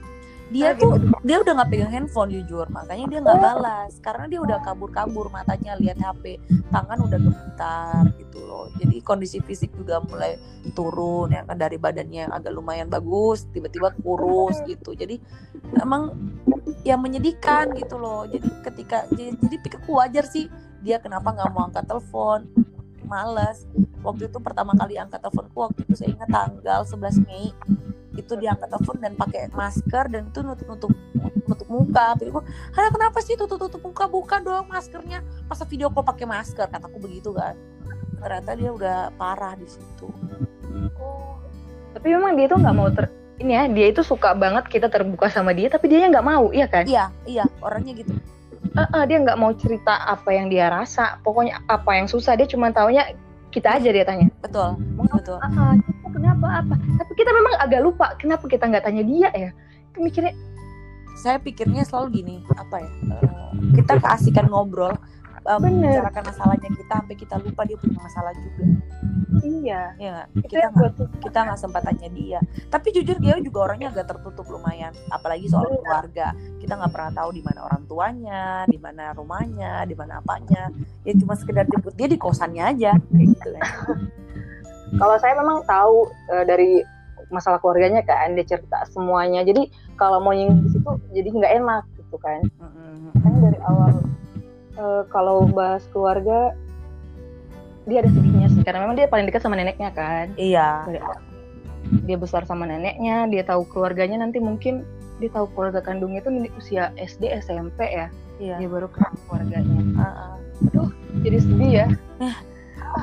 dia tuh dia udah nggak pegang handphone jujur. Makanya dia nggak balas. Karena dia udah kabur-kabur matanya lihat HP tangan udah gemetar gitu loh. Jadi kondisi fisik juga mulai turun ya kan dari badannya yang agak lumayan bagus tiba-tiba kurus gitu. Jadi emang ya menyedihkan gitu loh. Jadi ketika jadi, jadi pikirku wajar sih dia kenapa nggak mau angkat telepon. Males. Waktu itu pertama kali angkat teleponku waktu itu saya ingat tanggal 11 Mei itu diangkat telepon dan pakai masker dan itu nutup nutup nutup muka. Tapi gue ada kenapa sih tutup tutup muka? Buka dong maskernya. Masa video call pakai masker? Kataku begitu kan. Ternyata dia udah parah di situ. Oh tapi memang dia tuh nggak mau ter ini ya dia itu suka banget kita terbuka sama dia tapi dia nggak mau iya kan? Iya iya orangnya gitu. Uh, uh, dia nggak mau cerita apa yang dia rasa. Pokoknya apa yang susah dia cuma taunya kita aja dia tanya. Betul betul. uh, uh, kenapa apa? Tapi kita memang agak lupa kenapa kita nggak tanya dia ya. Mikirnya saya pikirnya selalu gini apa ya uh, kita keasikan ngobrol uh, membicarakan masalahnya kita sampai kita lupa dia punya masalah juga. Iya. Ya kita nggak kita nggak sempat tanya dia. Tapi jujur dia juga orangnya agak tertutup lumayan. Apalagi soal keluarga. Kita nggak pernah tahu di mana orang tuanya di mana rumahnya di mana apanya. Ya cuma sekedar jemput dia di kosannya aja kayak gitu kan. Kalau saya memang tahu uh, dari masalah keluarganya kan dia cerita semuanya. Jadi kalau mau nyinggung di situ jadi nggak enak gitu kan. Mm-hmm. dari awal uh, kalau bahas keluarga dia ada sedihnya sih karena memang dia paling dekat sama neneknya kan. Iya. Dia besar sama neneknya dia tahu keluarganya nanti mungkin dia tahu keluarga kandungnya tuh di usia SD SMP ya. Iya. Dia baru kenal keluarganya. Uh-uh. aduh jadi sedih ya.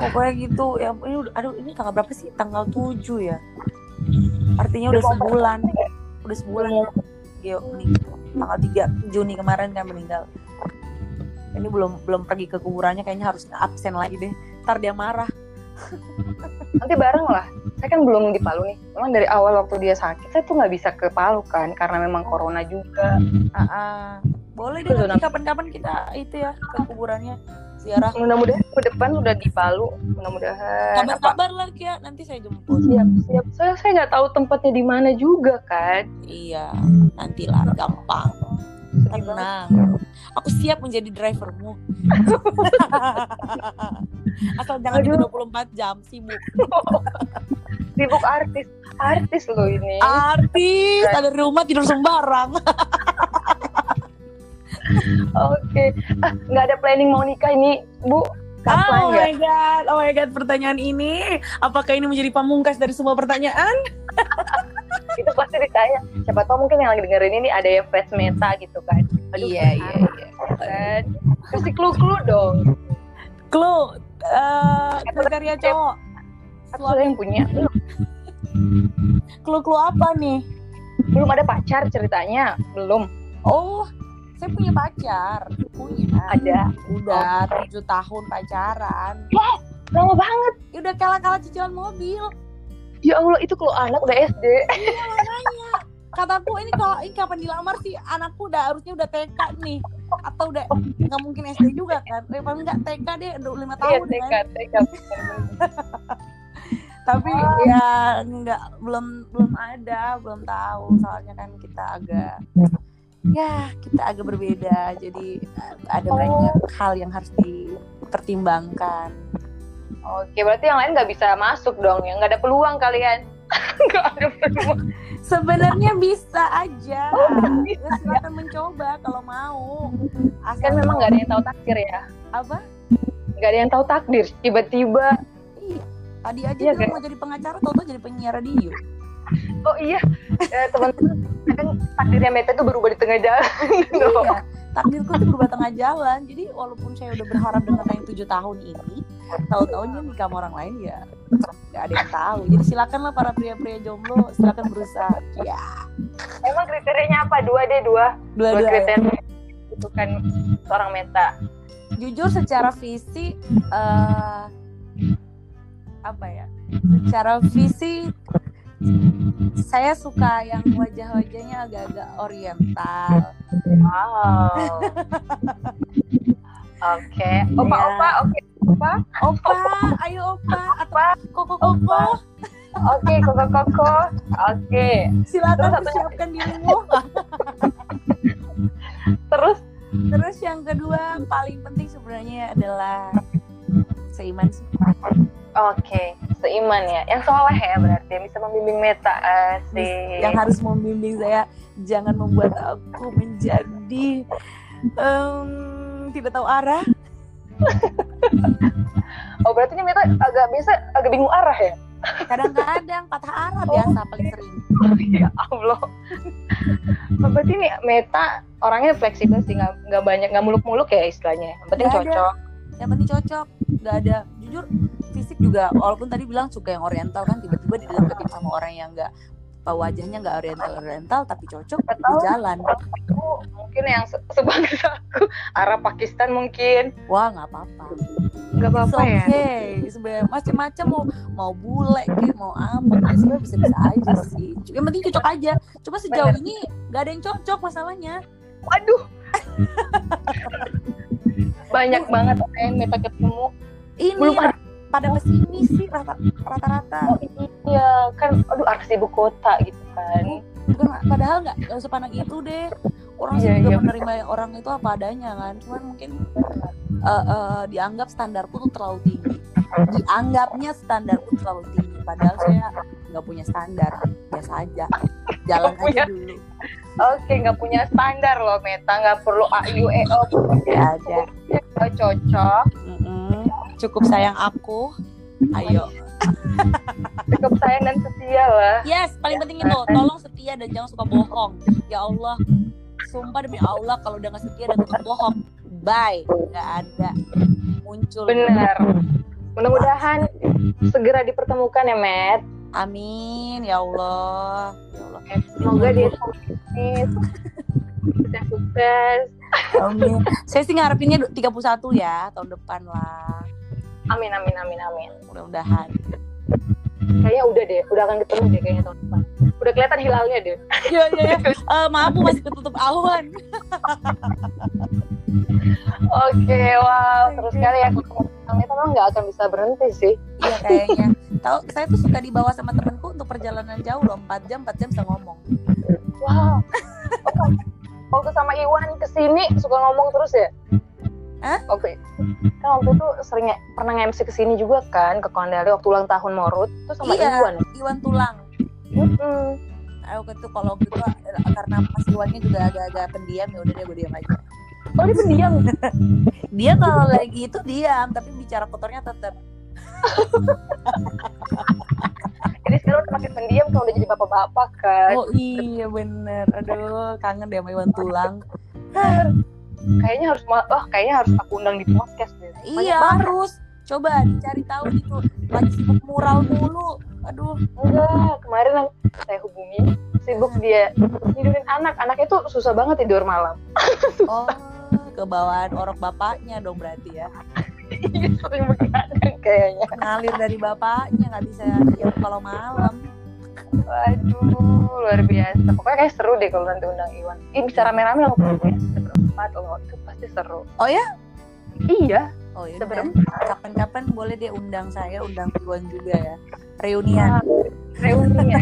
Pokoknya gitu. Ya ini aduh ini tanggal berapa sih? Tanggal 7 ya? Artinya udah Udah sebulan. Udah sebulan. Gio meninggal tanggal 3 Juni kemarin kan meninggal ini belum belum pergi ke kuburannya kayaknya harus absen lagi deh. Ntar dia marah. *laughs* Nanti bareng lah. Saya kan belum di Palu nih. Memang dari awal waktu dia sakit saya tuh nggak bisa ke Palu kan karena memang corona juga. Ah, ah. boleh deh nanti kapan-kapan kita itu ya ke kuburannya. Ziarah. Mudah-mudahan ke depan udah di Palu mudah-mudahan. Kabar-kabar lah Kia nanti saya jemput. Siap siap saya saya nggak tahu tempatnya di mana juga kan. Iya nantilah gampang. Tenang aku siap menjadi drivermu. *laughs* Asal jangan Aduh. itu 24 jam sibuk. *laughs* Sibuk artis. Artis loh ini. Artis ada di rumah tidur sembarang. *laughs* Oke. Ah nggak ada planning mau nikah ini bu kapan oh ya? my god oh my god pertanyaan ini. Apakah ini menjadi pamungkas dari semua pertanyaan? *laughs* Itu pasti ditanya. Siapa tahu mungkin yang lagi dengerin ini ada yang fans meta gitu kan. Aduh, Iya, iya, iya. Kan kasih clue clue dong. Clue eh kriteria cowok. Aku yang punya. Belum clue clue apa nih? Belum ada pacar ceritanya. Belum. Oh saya punya pacar punya. Ada. Udah tujuh tahun pacaran. Lama banget. Ya udah kalah-kalah cicilan mobil. Ya Allah itu kalau anak udah SD iya makanya. Kataku ini kalau ini kapan dilamar sih? Anakku udah harusnya udah TK nih. Atau udah nggak mungkin SD juga kan? Eh, paling nggak TK deh udah lima iya tahun TK kan TK *laughs* tapi ya nggak belum belum ada belum tahu. Soalnya kan kita agak ya kita agak berbeda. Jadi ada banyak hal yang harus dipertimbangkan. Oke berarti yang lain nggak bisa masuk dong ya? Nggak ada peluang kalian. *laughs* Nggak ada peluang. Sebenarnya bisa aja. Oh, ya, silakan mencoba kalau mau. Asal kan memang nggak ada yang tahu takdir ya? Apa? Nggak ada yang tahu takdir. Tiba-tiba. Iya. Tadi aja dia kan? mau jadi pengacara, tau jadi penyiar radio. Oh iya eh, teman-teman kan takdirnya Meta tuh berubah di tengah jalan iya. Takdirku tuh berubah tengah jalan. Jadi walaupun saya udah berharap dengan yang tujuh tahun ini, tahu-tahunya nikah sama orang lain ya nggak ada yang tahu. Jadi silakanlah para pria-pria jomblo, silakan berusaha. Ya, emang kriterianya apa dua deh dua dua dua-dua. kriteria itu kan seorang Meta Jujur secara visi, eh apa ya? Secara visi saya suka yang wajah-wajahnya agak-agak oriental. wow. *laughs* Oke. Opa Iya. opa oke. Opa? Opa, ayo opa. Atau koko koko. oke koko koko oke. Silakan Terus persiapkan dirimu. *laughs* terus? Terus yang kedua paling penting sebenarnya adalah seiman sih. oke seiman ya yang soleh ya berarti yang bisa membimbing Meta asik Yang harus membimbing saya jangan membuat aku menjadi em, tidak tahu arah. *laughs* oh berarti ini Meta agak bisa agak bingung arah ya Kadang-kadang patah arah biasa paling sering. ya Allah Oh, berarti nih Meta orangnya fleksibel sih nggak banyak nggak muluk-muluk ya istilahnya yang penting ada. cocok Yang penting cocok, nggak ada. Jujur fisik juga walaupun tadi bilang suka yang oriental kan tiba-tiba dideketin sama orang yang nggak wajahnya nggak oriental oriental tapi cocok di tahu. jalan. Aku mungkin yang se sebangsa aku arah Pakistan mungkin. Wah nggak apa-apa. Nggak apa-apa ya. okay. sebenarnya macam-macam mau mau bule kayak mau apa sebenarnya bisa-bisa aja sih. Yang penting cocok aja. Cuma sejauh Bener. ini nggak ada yang cocok masalahnya. Waduh. *laughs* Banyak banget orang yang Meta ketemu ini belum ada. pada pesimis sih rata- rata-rata. Oh iya. Kan aduh artis ibu kota gitu kan. Bukan, padahal nggak nggak usah pandang itu deh. Orang Iya, sih juga iya. menerima orang itu apa adanya kan. Cuman mungkin eh, eh, dianggap standarku tuh terlalu tinggi. Dianggapnya standarku terlalu tinggi. Padahal saya nggak punya standar. Biasa aja. Jalan Nggak punya. aja dulu. Oke nggak punya standar loh Meta. Nggak perlu a i u e o. Ada. Cocok. Mm-mm. Cukup sayang aku. Ayo. Cukup sayang dan setia lah. Yes paling penting itu tolong setia dan jangan suka bohong. Ya Allah sumpah demi Allah kalau udah gak setia dan suka bohong bye. Nggak ada. Muncul. Benar. Mudah-mudahan segera dipertemukan ya Matt. Amin ya Allah. Ya Allah. Semoga dia sukses. Sukses sukses. Amin. Saya sih ngarepinnya 31 ya tahun depan lah amin amin amin amin. Mudah-mudahan. Kayaknya udah deh udah akan ketemu deh kayaknya tahun depan udah kelihatan hilalnya deh. Iya iya iya. Eh, maaf Bu, masih ketutup awan oke wow terus sekali ya. Kalau itu memang nggak akan bisa berhenti sih. Iya kayaknya. Tahu saya tuh suka dibawa sama temenku untuk perjalanan jauh loh 4 jam 4 jam bisa ngomong. Wow. Waktu sama Iwan ke sini suka ngomong terus ya Hah? Oke, kan waktu itu sering pernah nge-MC ke sini juga kan ke Kondali waktu ulang tahun Morut tuh sama Iya. Iwan. Iwan tulang Mm-mm. aku tuh kalau waktu itu eh, karena Mas Iwannya juga agak-agak pendiam ya udah deh gue diam aja Oh dia pendiam. dia kalau lagi itu diam tapi bicara kotornya tetap Jadi sekarang udah makin pendiam kalau udah jadi bapak-bapak kan. oh iya bener aduh kangen deh sama Iwan tulang *laughs* Kayaknya harus oh kayaknya harus aku undang di podcast deh. Iya banget. harus coba dicari tahu gitu lagi sibuk mural mulu aduh Enggak, kemarin yang saya hubungi sibuk dia tidurin anak. Anaknya tuh susah banget tidur malam. oh kebawaan orok bapaknya dong berarti ya Iya, sering begadang kayaknya. ngalir dari bapaknya nggak bisa diam kalau malam Waduh, luar biasa. Pokoknya kayak seru deh kalau nanti undang Iwan. Ini bisa rame-rame loh pokoknya. Bisa berempat loh, itu pasti seru. Oh ya? Iya, oh ya bisa udah. berempat. kapan-kapan boleh deh undang saya undang Iwan juga ya reunian Reuni ya.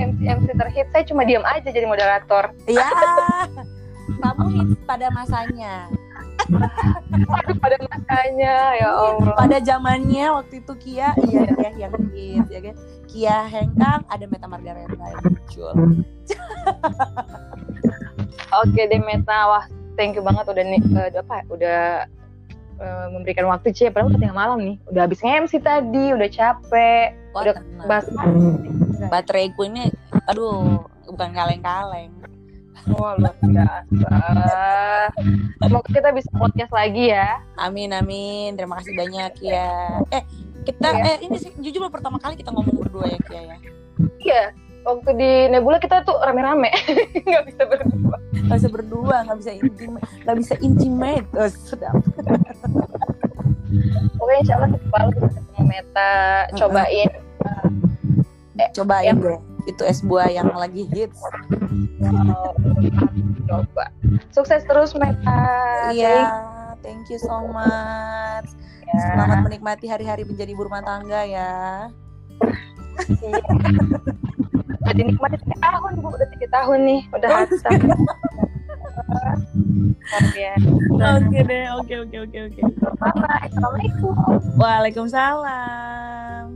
MC MC terhit saya cuma diam aja jadi moderator. ya kamu hits pada masanya pada masanya ya Allah. pada zamannya waktu itu Kia iya ya yang hits ya kan Kia Hengkang ada Meta Margareta yang muncul Oke deh Meta, wah thank you banget udah nih eh, apa udah eh, memberikan waktu Cie, padahal udah tengah malam nih. Udah habis MC tadi, udah capek, Wah, udah tenang. bahas bateraiku ini aduh bukan kaleng-kaleng Wah luar biasa. Semoga kita bisa podcast lagi ya. amin amin terima kasih banyak ya eh kita Iya. eh ini sih jujur baru pertama kali kita ngomong berdua ya Kia ya Iya, waktu di Nebula kita tuh rame-rame, *laughs* nggak bisa berdua. nggak bisa berdua nggak bisa intimate nggak bisa intimate oh, sedap Pokoknya insya Allah kita baru ketemu Meta, cobain. cobain deh itu es buah yang lagi hits Oh, coba. Sukses terus Meta. iya thank you so much Ya. selamat menikmati hari-hari menjadi ibu rumah tangga ya Iya. Udah dinikmati tiga tahun bu, udah tiga tahun nih, udah hatam. Luar biasa. oke deh oke oke oke oke. Assalamualaikum. Waalaikumsalam